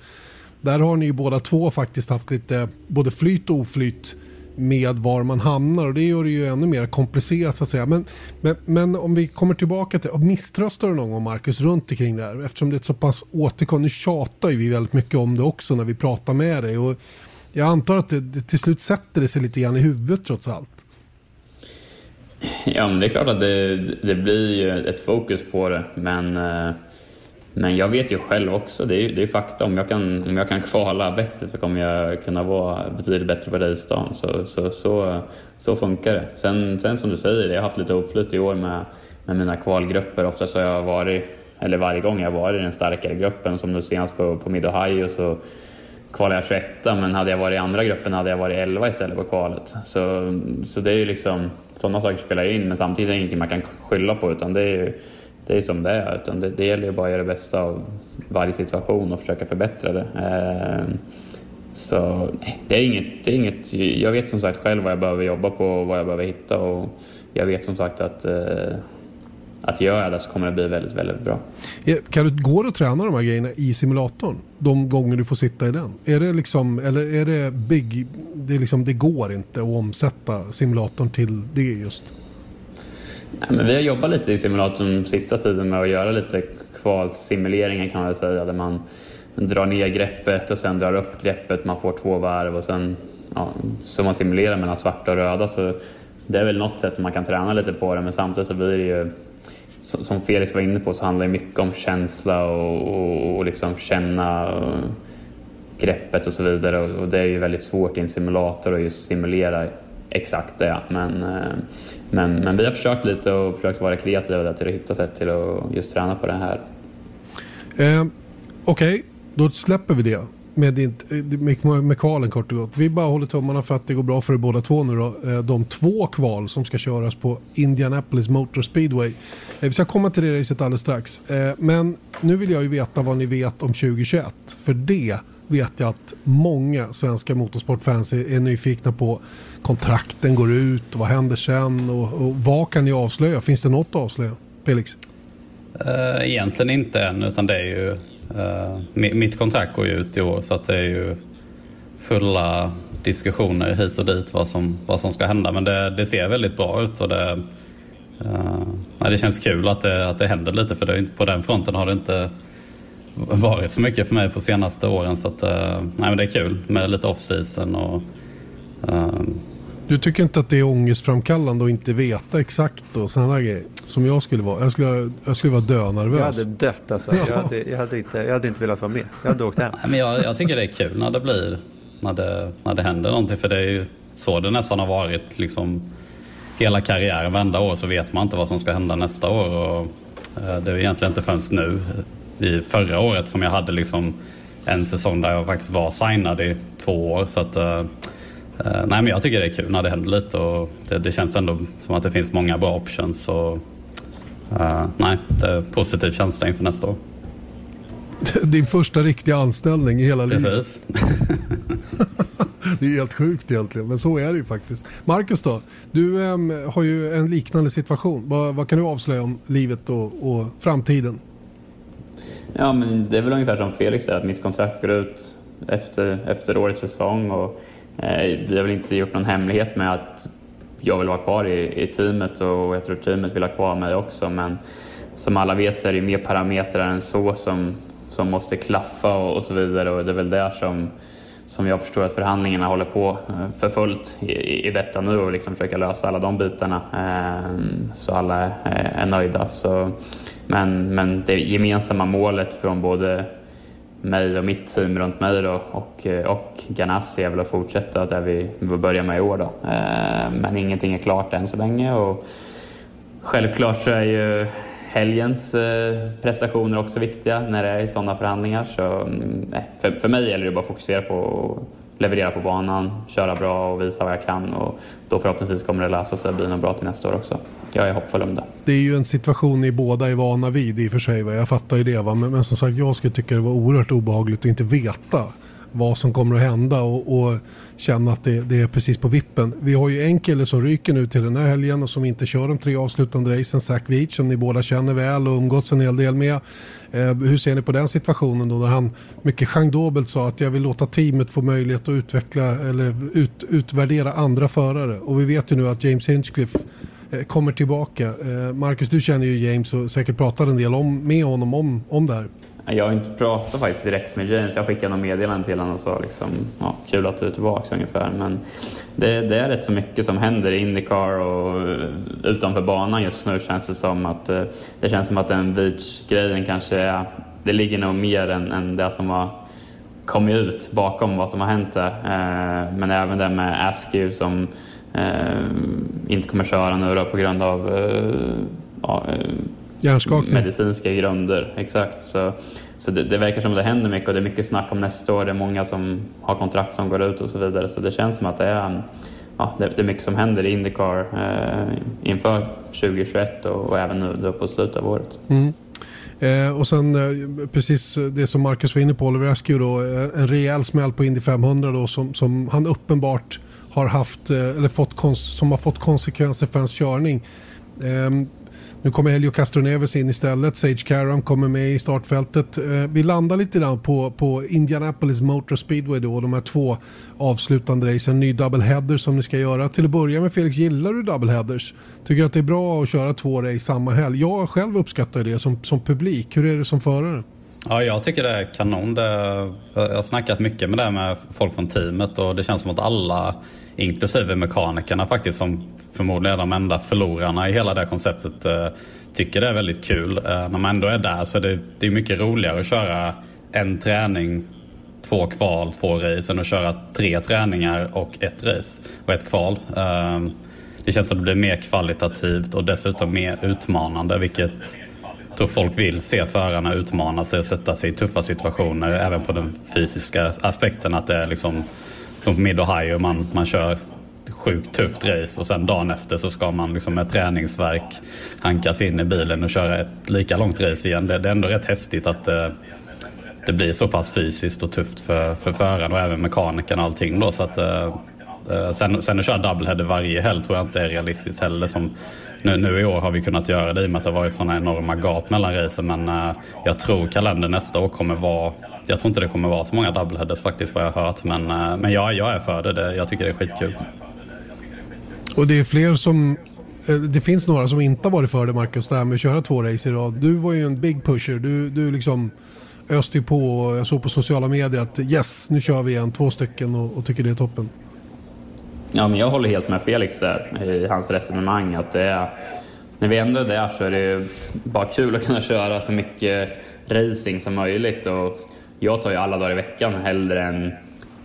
där har ni ju båda två faktiskt haft lite både flyt och oflyt med var man hamnar och det gör det ju ännu mer komplicerat så att säga. Men, men, men om vi kommer tillbaka till, misströstar du någon gång Marcus runt omkring det här? Eftersom det är ett så pass återkommande, nu tjatar ju vi väldigt mycket om det också när vi pratar med dig. Och jag antar att det, det till slut sätter det sig lite grann i huvudet trots allt. Ja, men det är klart att det, det blir ju ett fokus på det, men, eh, men jag vet ju själv också, det är ju det är fakta, om jag, kan, om jag kan kvala bättre så kommer jag kunna vara betydligt bättre på racedagen. Så, så, så, så funkar det. Sen, sen som du säger, jag har haft lite uppflytt i år med, med mina kvalgrupper. Oftast har jag varit, eller varje gång jag varit i den starkare gruppen, som nu senast på, på Mid Ohio så kvalade jag 21 men hade jag varit i andra gruppen hade jag varit 11 istället på kvalet. Så, så det är ju liksom, sådana saker spelar in men samtidigt är det ingenting man kan skylla på utan det är ju det är som det är. Utan det, det gäller ju bara att göra det bästa av varje situation och försöka förbättra det. Eh, så det är, inget, det är inget, jag vet som sagt själv vad jag behöver jobba på och vad jag behöver hitta och jag vet som sagt att eh, att gör jag det så kommer det bli väldigt, väldigt bra. Kan du gå och träna de här grejerna i simulatorn? De gånger du får sitta i den? Är det liksom, eller är det big, det, är liksom, det går inte att omsätta simulatorn till det just? Nej, men vi har jobbat lite i simulatorn sista tiden med att göra lite kvalsimuleringar kan man säga, där man drar ner greppet och sen drar upp greppet, man får två varv och sen ja, så man simulerar mellan svarta och röda. Så det är väl något sätt man kan träna lite på det men samtidigt så blir det ju som Felix var inne på så handlar det mycket om känsla och, och, och liksom känna eh, greppet och så vidare och, det är ju väldigt svårt i en simulator att just simulera exakt det. Men, eh, men, men vi har försökt lite och försökt vara kreativa där till att hitta sätt till att just träna på det här. Eh, Okej, okay. då släpper vi det med, din, med, med kvalen kort och gott. Vi bara håller tummarna för att det går bra för er båda två nu då. Eh, de två kval som ska köras på Indianapolis Motor Speedway. Eh, vi ska komma till det racet alldeles strax. Eh, men nu vill jag ju veta vad ni vet om 2021. För det vet jag att många svenska motorsportfans är, är nyfikna på. Kontrakten går ut och vad händer sen och, och vad kan ni avslöja? Finns det något att avslöja? Felix? Egentligen inte än utan det är ju Eh, mitt kontrakt går ju ut i år så att det är ju fulla diskussioner hit och dit vad som, vad som ska hända. Men det, det ser väldigt bra ut och det, uh, det känns kul att det, att det händer lite för det, på den fronten har det inte varit så mycket för mig på senaste åren. Så att, uh, nej, men det är kul med lite off-season. Och, uh... Du tycker inte att det är ångestframkallande att inte veta exakt och sådana grejer? Som jag skulle vara. Jag skulle, jag skulle vara dönervös. Jag hade dött alltså. Jag hade, jag hade, inte, jag hade inte velat vara med. Jag hade åkt hem. Nej, men jag, jag tycker det är kul när det blir, när det, när det händer någonting. För det är ju så det nästan har varit liksom hela karriären. Varenda år så vet man inte vad som ska hända nästa år. Och, eh, det är egentligen inte förrän nu i förra året som jag hade liksom en säsong där jag faktiskt var signad i två år. Så att, uh, nej, men jag tycker det är kul när det händer lite och det, det känns ändå som att det finns många bra options. Och, uh, nej, det är positiv känsla inför nästa år. Din första riktiga anställning i hela livet. Precis. det är helt sjukt egentligen, men så är det ju faktiskt. Marcus då? Du um, har ju en liknande situation. Vad, vad, kan du avslöja om livet och, och framtiden? Ja, men det är väl ungefär som Felix säger, att mitt kontrakt går ut efter, efter årets säsong. Och, eh, vi har väl inte gjort någon hemlighet med att jag vill vara kvar i, i teamet och jag tror teamet vill ha kvar mig också. Men som alla vet så är det mer parametrar än så som, som måste klaffa och, och så vidare. Och det är väl där som, som jag förstår att förhandlingarna håller på eh, för fullt i, i detta nu och liksom försöka lösa alla de bitarna eh, så alla är, är nöjda. Så, men, men det gemensamma målet från både mig och mitt team runt mig då, och, eh, och Ganassi är väl att fortsätta där vi, vi börjar med i år. Då. Eh, men ingenting är klart än så länge. Och självklart så är ju helgens eh, prestationer också viktiga när det är i sådana förhandlingar. Så, mm, nej, för, för mig gäller det bara att fokusera på leverera på banan, köra bra och visa vad jag kan. Och då förhoppningsvis kommer det lösa sig och bli något bra till nästa år också. Jag är hoppfull om det. Det är ju en situation ni båda är vana vid i och för sig. Jag fattar ju det. Va? Men, men som sagt, jag skulle tycka det var oerhört obehagligt att inte veta vad som kommer att hända och, och känna att det, det, är precis på vippen. Vi har ju en kille som ryker nu till den här helgen och som inte kör de tre avslutande racen, Zach Veach som ni båda känner väl och umgåtts en hel del med. Eh, hur ser ni på den situationen då när han mycket schangdobelt sa att jag vill låta teamet få möjlighet att utveckla eller ut, utvärdera andra förare och vi vet ju nu att James Hinchcliffe eh, kommer tillbaka. Eh, Marcus, du känner ju James och säkert pratar en del om, med honom om, om det här. Jag har inte pratat faktiskt direkt med James. Jag skickade något meddelande till honom och sa liksom, ja, kul att du är tillbaka ungefär. Men det, det, är rätt så mycket som händer i Indycar och eh, utanför banan just nu känns det som att eh, det känns som att den beach-grejen kanske är, det ligger nog mer än, än det som har kommit ut bakom vad som har hänt där. Eh, men även det med Askew som inte kommer köra nu då på grund av ja, Hjärnskakning. medicinska grunder. Exakt. Så, så det, det, verkar som det händer mycket och det är mycket snack om nästa år. Det är många som har kontrakt som går ut och så vidare. Så det känns som att det är, ja, det, det är mycket som händer i Indycar eh, inför 2021 och, och även nu då på slutet av året. Mm. Eh, och sen eh, precis det som Marcus var inne på, Oliver Askew då, eh, en rejäl smäll på Indy 500 då som, som han uppenbart har haft, eh, eller fått, som har fått konsekvenser för hans körning. Nu kommer Helio Castroneves in istället. Sage Karam kommer med i startfältet. Eh, vi landar lite grann på, på Indianapolis Motor Speedway då. De här två avslutande racen. Ny doubleheader som ni ska göra. Till att börja med Felix, gillar du double headers? Tycker du att det är bra att köra två race samma helg? Jag själv uppskattar det som, som publik. Hur är det som förare? Ja, jag tycker det är kanon. Det, jag har snackat mycket med det med folk från teamet och det känns som att alla inklusive mekanikerna faktiskt som förmodligen är de enda förlorarna i hela det konceptet eh, tycker det är väldigt kul. Eh, när man ändå är där så är det, det är mycket roligare att köra en träning, två kval, två race än att köra tre träningar och ett race och ett kval. Ehm, det känns som det blir mer kvalitativt och dessutom mer utmanande vilket jag tror folk vill se förarna utmana sig och sätta sig i tuffa situationer även på den fysiska aspekten att det är liksom som på Mid Ohio, man, man kör sjukt tufft race och sen dagen efter så ska man liksom med träningsverk hankas in i bilen och köra ett lika långt race igen. Det, det är ändå rätt häftigt att det, det blir så pass fysiskt och tufft för, för föraren och även mekanikern och allting då. Så att, eh, eh, sen, sen att köra doubleheader varje helg tror jag inte är realistiskt heller. Som nu, nu i år har vi kunnat göra det i och med att det har varit sådana enorma gap mellan racen men jag tror kalendern nästa år kommer vara jag tror inte det kommer vara så många doubleheaders faktiskt vad jag har hört. Men, eh, men ja, jag är för det. Jag tycker det är skitkul. Och det är fler som eh, det finns några som inte har varit för det Marcus, det här med att köra två race i rad. Du var ju en big pusher. Du, du liksom öste ju på, jag såg på sociala medier att yes, nu kör vi igen, två stycken och, och tycker det är toppen. Ja, men jag håller helt med Felix där i hans resonemang att det är, när vi ändå är där så är det bara kul att kunna köra så mycket racing som möjligt och jag tar ju alla dagar i veckan hellre än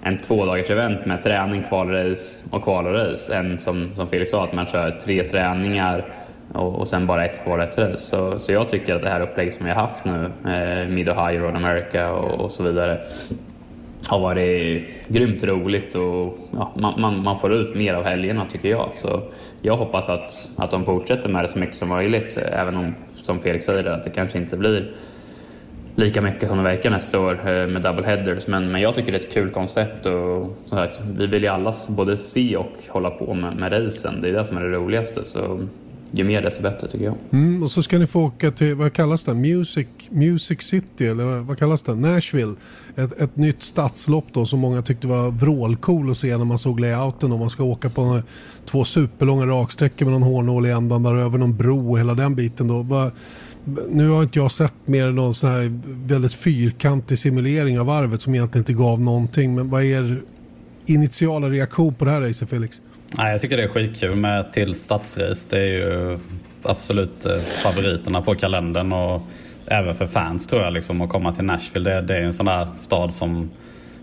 en två dagars event med träning, kvalrace och kvalrace än som, som Felix sa att man kör tre träningar och, och sen bara ett kvar ett race. Så, så jag tycker att det här upplägget som vi har haft nu, eh, Mid Ohio, Road America och, och så vidare har varit grymt roligt och ja, man, man, man, får ut mer av helgerna tycker jag. Så jag hoppas att, att de fortsätter med det så mycket som möjligt, även om som Felix säger att det kanske inte blir lika mycket som det verkar nästa år eh, med double headers. Men, men jag tycker det är ett kul koncept och som sagt, vi vill ju alla både se och hålla på med, med racen. Det är det som är det roligaste. Så ju mer desto bättre tycker jag. Mm, och så ska ni få åka till, vad kallas det? Music, Music City eller vad kallas det? Nashville. Ett, ett nytt stadslopp då som många tyckte var vrålcool att se när man såg layouten och man ska åka på två superlånga raksträckor med någon hårnål i ändan där över någon bro och hela den biten då. Bara, nu har inte jag sett mer än någon sån här väldigt fyrkantig simulering av varvet som egentligen inte gav någonting. Men vad är er initiala reaktion på det här racet Felix? Nej, jag tycker det är skitkul med till stadsrace. Det är ju absolut eh, favoriterna på kalendern och även för fans tror jag liksom att komma till Nashville. Det, det är en sån där stad som,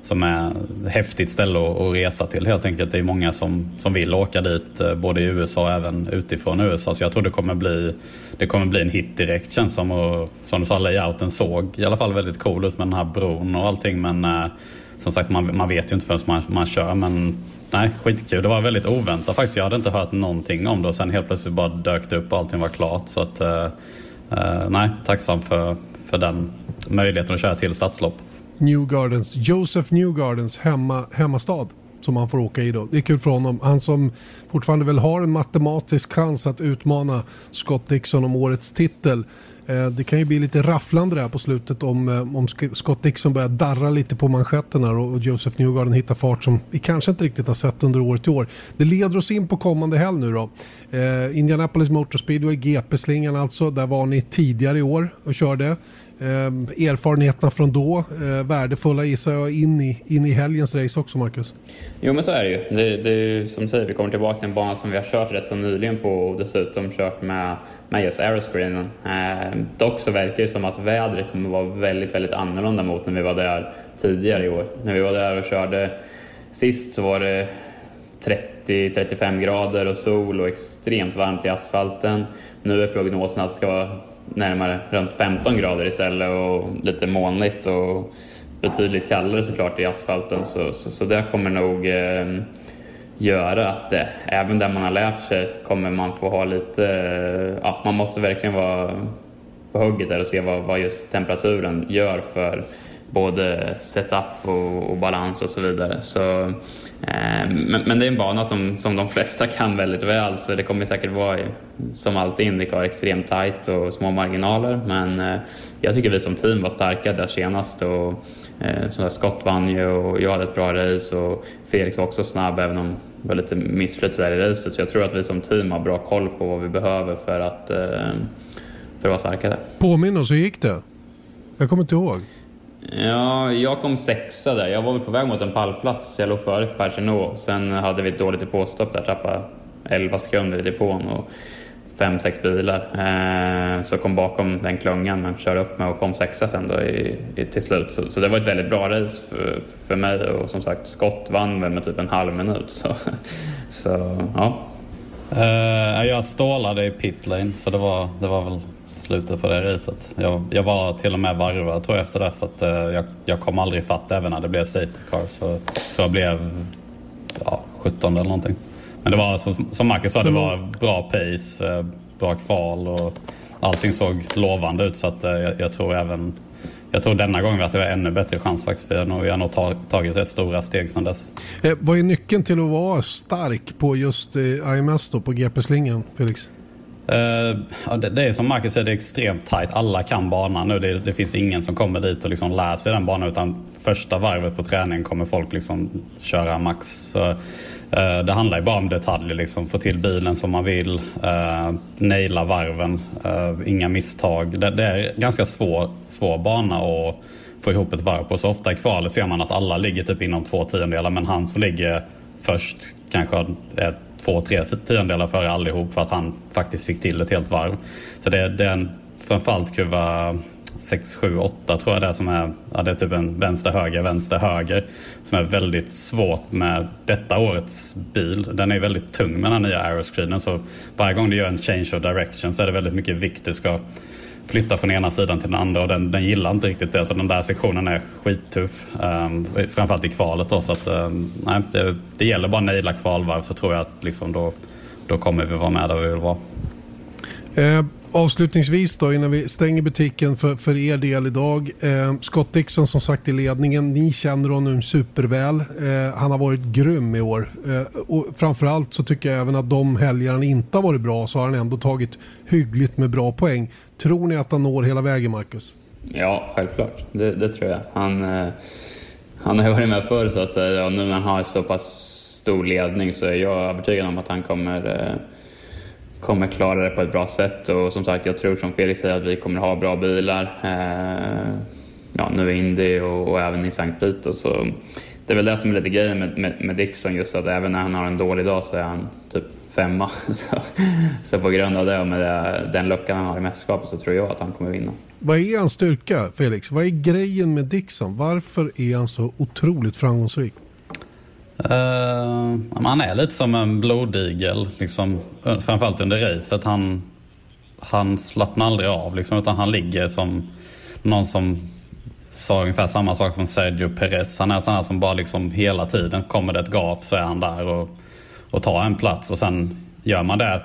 som är ett häftigt ställe att, resa till helt enkelt. Det är många som, som vill åka dit eh, både i USA och även utifrån USA. Så jag tror det kommer bli, det kommer bli en hit direkt känns som. Och, som du sa, layouten såg i alla fall väldigt cool ut med den här bron och allting. Men eh, som sagt, man, man vet ju inte förrän man, man kör. Men Nej, skitkul. Det var väldigt oväntat faktiskt. Jag hade inte hört någonting om det och sen helt plötsligt bara dök det upp och allting var klart. Så att, eh, eh nej, tacksam för, för den möjligheten att köra till stadslopp. New Gardens, Joseph New Gardens hemma, hemmastad som han får åka i då. Det är kul för honom. Han som fortfarande väl har en matematisk chans att utmana Scott Dixon om årets titel Eh, det kan ju bli lite rafflande där på slutet om, eh, om Scott Dixon börjar darra lite på manschetterna och Joseph Newgarden hittar fart som vi kanske inte riktigt har sett under året i år. Det leder oss in på kommande helg nu då. Eh, Indianapolis Motor Speedway, GP-slingan alltså, där var ni tidigare i år och körde. Eh, erfarenheterna från då, eh, värdefulla gissar jag in i, in i helgens race också Marcus? Jo men så är det ju. Det, det är som du säger, vi kommer tillbaka till en bana som vi har kört rätt så nyligen på och dessutom kört med, med just aeroscreenen. Eh, dock så verkar det som att vädret kommer vara väldigt, väldigt annorlunda mot när vi var där tidigare i år. När vi var där och körde sist så var det 30-35 grader och sol och extremt varmt i asfalten. Nu är prognosen att det ska vara närmare runt 15 grader istället och lite molnigt och betydligt kallare såklart i asfalten. Så, så, så det kommer nog eh, göra att det, även där man har lärt sig kommer man få ha lite, eh, ja, man måste verkligen vara på hugget där och se vad, vad just temperaturen gör för både setup och, och balans och så vidare. Så, Eh, men, men, det är en bana som, som de flesta kan väldigt väl så det kommer säkert vara som alltid Indycar extremt tight och små marginaler men eh, jag tycker vi som team var starka där senast och eh, Scott vann ju och jag hade ett bra race och Felix var också snabb även om det var lite missflyt där i racet så jag tror att vi som team har bra koll på vad vi behöver för att, eh, för att vara starka där. Påminn oss, hur gick det? Jag kommer inte ihåg. Ja, jag kom sexa där. Jag var väl på väg mot en pallplats. Jag låg före Persino. Sen hade vi ett dåligt depåstopp där, tappade 11 sekunder i depån och fem, sex bilar. Eh, så kom bakom den klungan men körde upp med och kom sexa sen då i, i, till slut. Så, så, det var ett väldigt bra race för, för mig och som sagt Scott vann väl med typ en halv minut. Så, så ja. Uh, jag stålade i pitlane så det var, det var väl slutet på det racet. Jag, jag var till och med varvad tror jag efter det så att, uh, jag, jag kom aldrig fatt även när det blev safety car. Så tror jag blev ja, 17 eller någonting. Men det var som, som Marcus sa, det var bra pace, uh, bra kval och allting såg lovande ut så att uh, jag, jag, tror även jag tror denna gången att det var ännu bättre chans faktiskt för jag har nog, jag har nog tagit rätt stora steg sedan dess. Eh, vad är nyckeln till att vara stark på just eh, IMS då, på GP-slingan, Felix? Uh, det, det, är som Marcus säger, det är extremt tight. Alla kan banan nu. Det, det, finns ingen som kommer dit och liksom lär sig den banan. Utan första varvet på träningen kommer folk liksom köra max. Så, uh, det handlar ju bara om detaljer. Liksom. Få till bilen som man vill. Uh, naila varven. Uh, inga misstag. Det, det, är ganska svår, svår bana att få ihop ett varv på. Så ofta i kvalet ser man att alla ligger typ inom två tiondelar men han som ligger först kanske är två, tre tiondelar före allihop för att han faktiskt fick till ett helt varv. Så det, det är en, framförallt kurva 6, 7, 8 tror jag det är som är, ja, det är typ en vänster, höger, vänster, höger. Som är väldigt svårt med detta årets bil. Den är väldigt tung med den här nya aeroscreenen så varje gång du gör en change of direction så är det väldigt mycket vikt du ska flytta från ena sidan till den andra och den, den gillar inte riktigt det. Så den där sektionen är skittuff. Um, framförallt i kvalet då. Så att, um, nej, det, det gäller bara att naila kvalvarv så tror jag att liksom då, då kommer vi vara med där vi vill vara. Uh avslutningsvis då innan vi stänger butiken för, för er del idag. Eh, Scott Dixon som sagt i ledningen. Ni känner honom superväl. Eh, han har varit grym i år. Eh, och framförallt så tycker jag även att de helger han inte har varit bra så har han ändå tagit hyggligt med bra poäng. Tror ni att han når hela vägen Marcus? Ja, självklart. Det, det tror jag. Han, eh, han har varit med förr så att säga och nu när han har så pass stor ledning så är jag övertygad om att han kommer eh, kommer klara det på ett bra sätt och som sagt jag tror som Felix säger att vi kommer ha bra bilar. Eh, ja, nu i Indy och, och, även i Sankt Pito så det är väl det som är lite grejen med, med, med, Dixon just att även när han har en dålig dag så är han typ femma. Så, så på grund av det och med det, den luckan han har i mästerskapet så tror jag att han kommer vinna. Vad är hans styrka Felix? Vad är grejen med Dixon? Varför är han så otroligt framgångsrik? Uh, han är lite som en blodigel, liksom, framförallt under racet. Han, han slappnar aldrig av, liksom, utan han ligger som någon som sa ungefär samma sak från Sergio Perez. Han är sån här som bara liksom hela tiden, kommer det ett gap så är han där och, och tar en plats. Och sen gör man det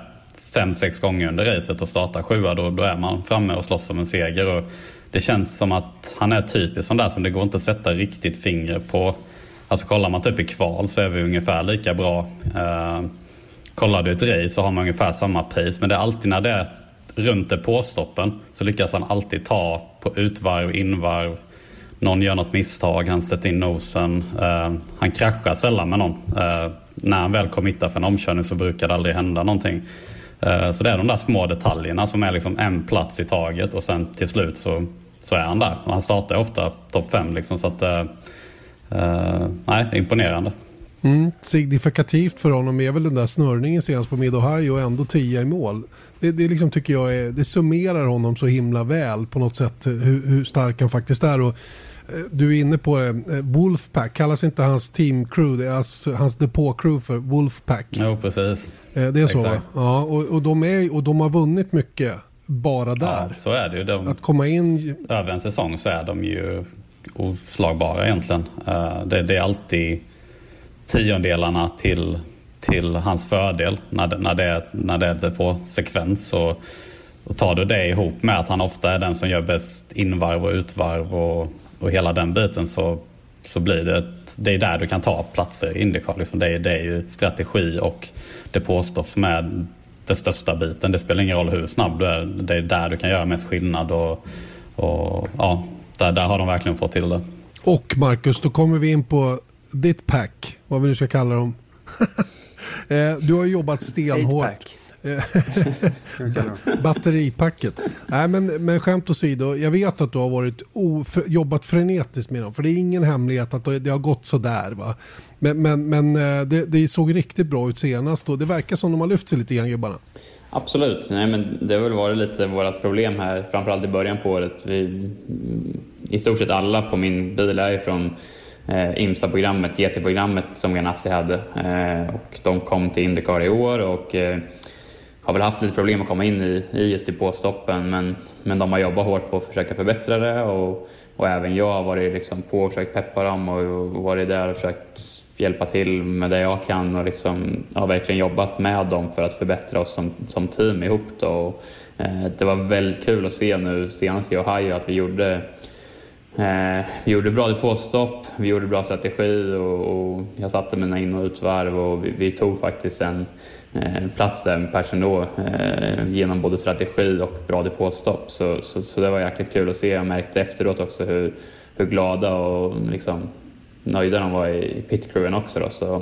fem, sex gånger under racet och startar sjua, då, då är man framme och slåss om en seger. Och det känns som att han är typisk sån där som det går inte att sätta riktigt finger på Alltså kollar man typ i kval så är vi ungefär lika bra. Eh, kollar du ett race så har man ungefär samma pace. Men det är alltid när det är runt depåstoppen så lyckas han alltid ta på utvarv, invarv. Någon gör något misstag, han sätter in nosen. Eh, han kraschar sällan med någon. Eh, när han väl committar för en omkörning så brukar det aldrig hända någonting. Eh, så det är de där små detaljerna som är liksom en plats i taget och sen till slut så, så är han där. Och han startar ofta topp fem liksom, så att eh, Uh, nej, imponerande. Mm, signifikativt för honom är väl den där snörningen senast på Mid Ohio och ändå tia i mål. Det, det liksom tycker jag är, det summerar honom så himla väl på något sätt hur, hur stark han faktiskt är. Och, eh, du är inne på det, eh, Wolfpack, kallas inte hans team crew, det är alltså hans depå-crew för Wolfpack? Jo, precis. Det är så va? Ja, och, och, de är, och de har vunnit mycket bara där. Ja, så är det ju. De, att komma in... Över en säsong så är de ju oslagbara egentligen. Eh, det, det är alltid tiondelarna till, till hans fördel när det, när det, när det är på sekvens. Och, och tar du det ihop med att han ofta är den som gör bäst invarv och utvarv och, och hela den biten så, så blir det ett, det är där du kan ta platser i Indycar. Liksom det, är, det är ju strategi och depåstoff som är den största biten. Det spelar ingen roll hur snabb du är. Det är där du kan göra mest skillnad. Och, och ja, där, där har de verkligen fått till det. Och Marcus, då kommer vi in på ditt pack, vad vi nu ska kalla dem. Eh, du har jobbat stenhårt. Batteripacket. Nej, men, men skämt åsido, jag vet att du har varit jobbat frenetiskt med dem. För det är ingen hemlighet att det har gått sådär. Va? Men, men, men eh, det, det såg riktigt bra ut senast och det verkar som de har lyft sig lite grann gubbarna. Absolut, Nej, men det har väl varit lite vårt problem här, framförallt i början på året. Vi, I stort sett alla på min bil är från eh, IMSA-programmet, GT-programmet som Ganassi hade. Eh, och de kom till Indycar i år och eh, har väl haft lite problem att komma in i, i just depåstoppen men, men de har jobbat hårt på att försöka förbättra det och, och även jag har varit liksom på och försökt peppa dem och, och varit där och försökt hjälpa till med det jag kan och liksom, har verkligen jobbat med dem för att förbättra oss som, som team ihop. Då. Och, eh, det var väldigt kul att se nu senast i Ohio att vi gjorde eh, vi gjorde bra depåstopp, vi gjorde bra strategi och, och jag satte mina in och utvarv och vi, vi tog faktiskt en eh, plats där med Persson eh, genom både strategi och bra depåstopp. Så, så, så, det var jäkligt kul att se. Jag märkte efteråt också hur, hur glada och liksom nöjda de var i pitcrewen också. Då. Så,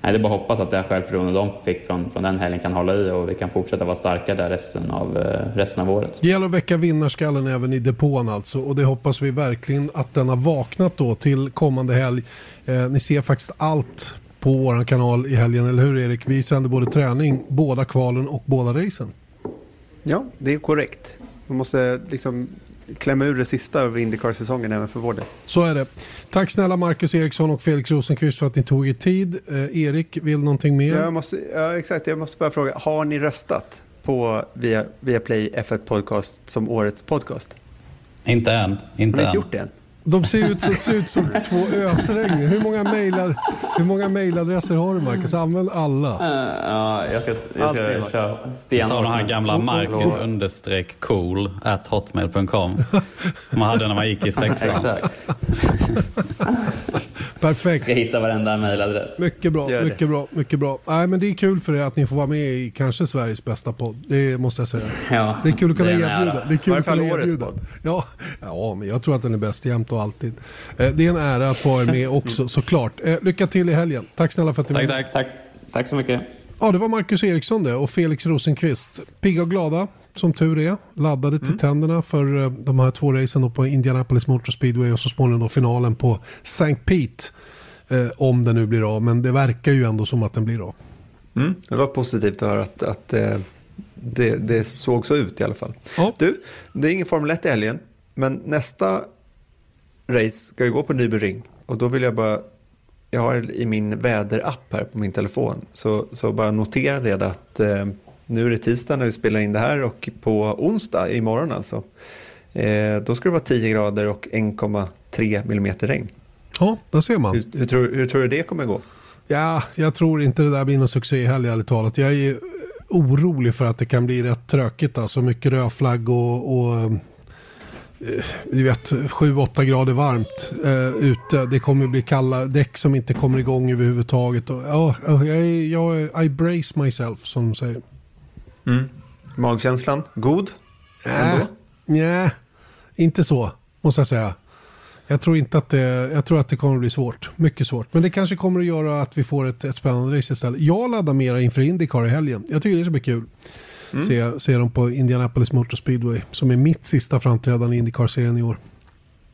nej, det är bara att hoppas att det här självförtroende de fick från, från den helgen kan hålla i och vi kan fortsätta vara starka där resten av, eh, resten av året. Det gäller att väcka vinnarskallen även i depån alltså och det hoppas vi verkligen att den har vaknat då till kommande helg. Eh, ni ser faktiskt allt på vår kanal i helgen, eller hur Erik? Vi sänder både träning, båda kvalen och båda racen. Ja, det är korrekt. Man måste liksom klämma ur det sista av Indycar-säsongen även för vår del. Så är det. Tack snälla Marcus Eriksson och Felix Rosenqvist för att ni tog er tid. Eh, Erik, vill någonting mer? Jag måste, ja, exakt, jag måste bara fråga, har ni röstat på via, via Play F1 Podcast som årets podcast? Inte än. Har Inte ni än. inte gjort det än? De ser ut, ser ut som två ösregn. Hur många, mailad, hur många mailadresser har du Marcus? Använd alla. Eh, Ja, jag ska, jag Allt ska var- köra Ta stenhårt. den här gamla Marcus understreck cool at hotmail.com. Man hade när man gick i sexan. Exakt. Perfekt. Ska hitta varenda mejladress. Mycket bra, Gör det. mycket bra, mycket bra. Nej, men det är kul för er att ni får vara med i kanske Sveriges bästa podd. Det måste jag säga. Ja, Det är kul att kunna det erbjuda. Det är kul att kunna erbjuda. podd. Ja, ja, men jag tror att den är bäst jämt och alltid. Eh, Det är en ära att få vara med också, såklart. Eh, Lycka till i helgen. Tack snälla för att ni var Tack, med. tack. Tack, tack så mycket. Ja, det var Marcus Eriksson det och Felix Rosenqvist. Pigga och glada, som tur är. Laddade till tänderna för eh, de här två racen på Indianapolis Motor Speedway och så småningom då finalen på St. Pete. Eh, om den nu blir av, men det verkar ju ändå som att den blir av. Mm. Det var positivt att höra att, att eh, det, det såg så ut i alla fall. Ja. Du, det är ingen Formel 1 i helgen, men nästa race ska ju gå på Nürburgring. Och då vill jag bara, jag har i min väderapp här på min telefon, så, så bara notera det att eh, nu är det tisdag när vi spelar in det här och på onsdag imorgon alltså, eh, då ska det vara 10 grader och 1,3 millimeter regn. Ja, där ser man. Hur, hur, tror, hur tror du det kommer gå? Ja, jag tror inte det där blir någon succé i helgen, ärligt talat. Jag är orolig för att det kan bli rätt tråkigt. Alltså mycket rödflagg och, och eh, du vet, 7-8 grader varmt eh, ute. Det kommer bli kalla däck som inte kommer igång överhuvudtaget. Och, ja, jag, jag, I brace myself, som de säger. Magkänslan, god? Äh, Nej, inte så, måste jag säga. Jag tror inte att det, jag tror att det kommer att bli svårt. Mycket svårt. Men det kanske kommer att göra att vi får ett, ett spännande race istället. Jag laddar mera inför Indycar i helgen. Jag tycker det ska bli kul. Se, se dem på Indianapolis Motor Speedway. Som är mitt sista framträdande i Indycar-serien i år.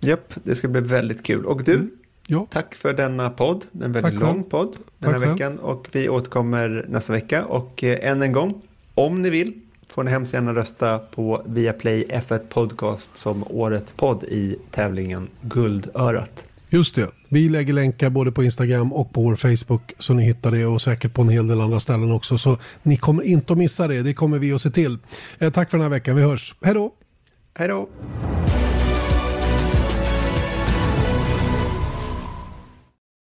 Japp, det ska bli väldigt kul. Och du, Ja, tack för denna podd. En väldigt Tack lång själv. podd den här Tack själv. veckan. Och vi återkommer nästa vecka. Och eh, än en gång, om ni vill, får ni hemskt gärna rösta på Viaplay F1 Podcast som årets podd i tävlingen Guldörat. just det. Vi lägger länkar både på Instagram och på vår Facebook. Så ni hittar det och säkert på en hel del andra ställen också. Så ni kommer inte att missa det. Det kommer vi att se till. Eh, tack för den här veckan. Vi hörs. Hej då! Hej då!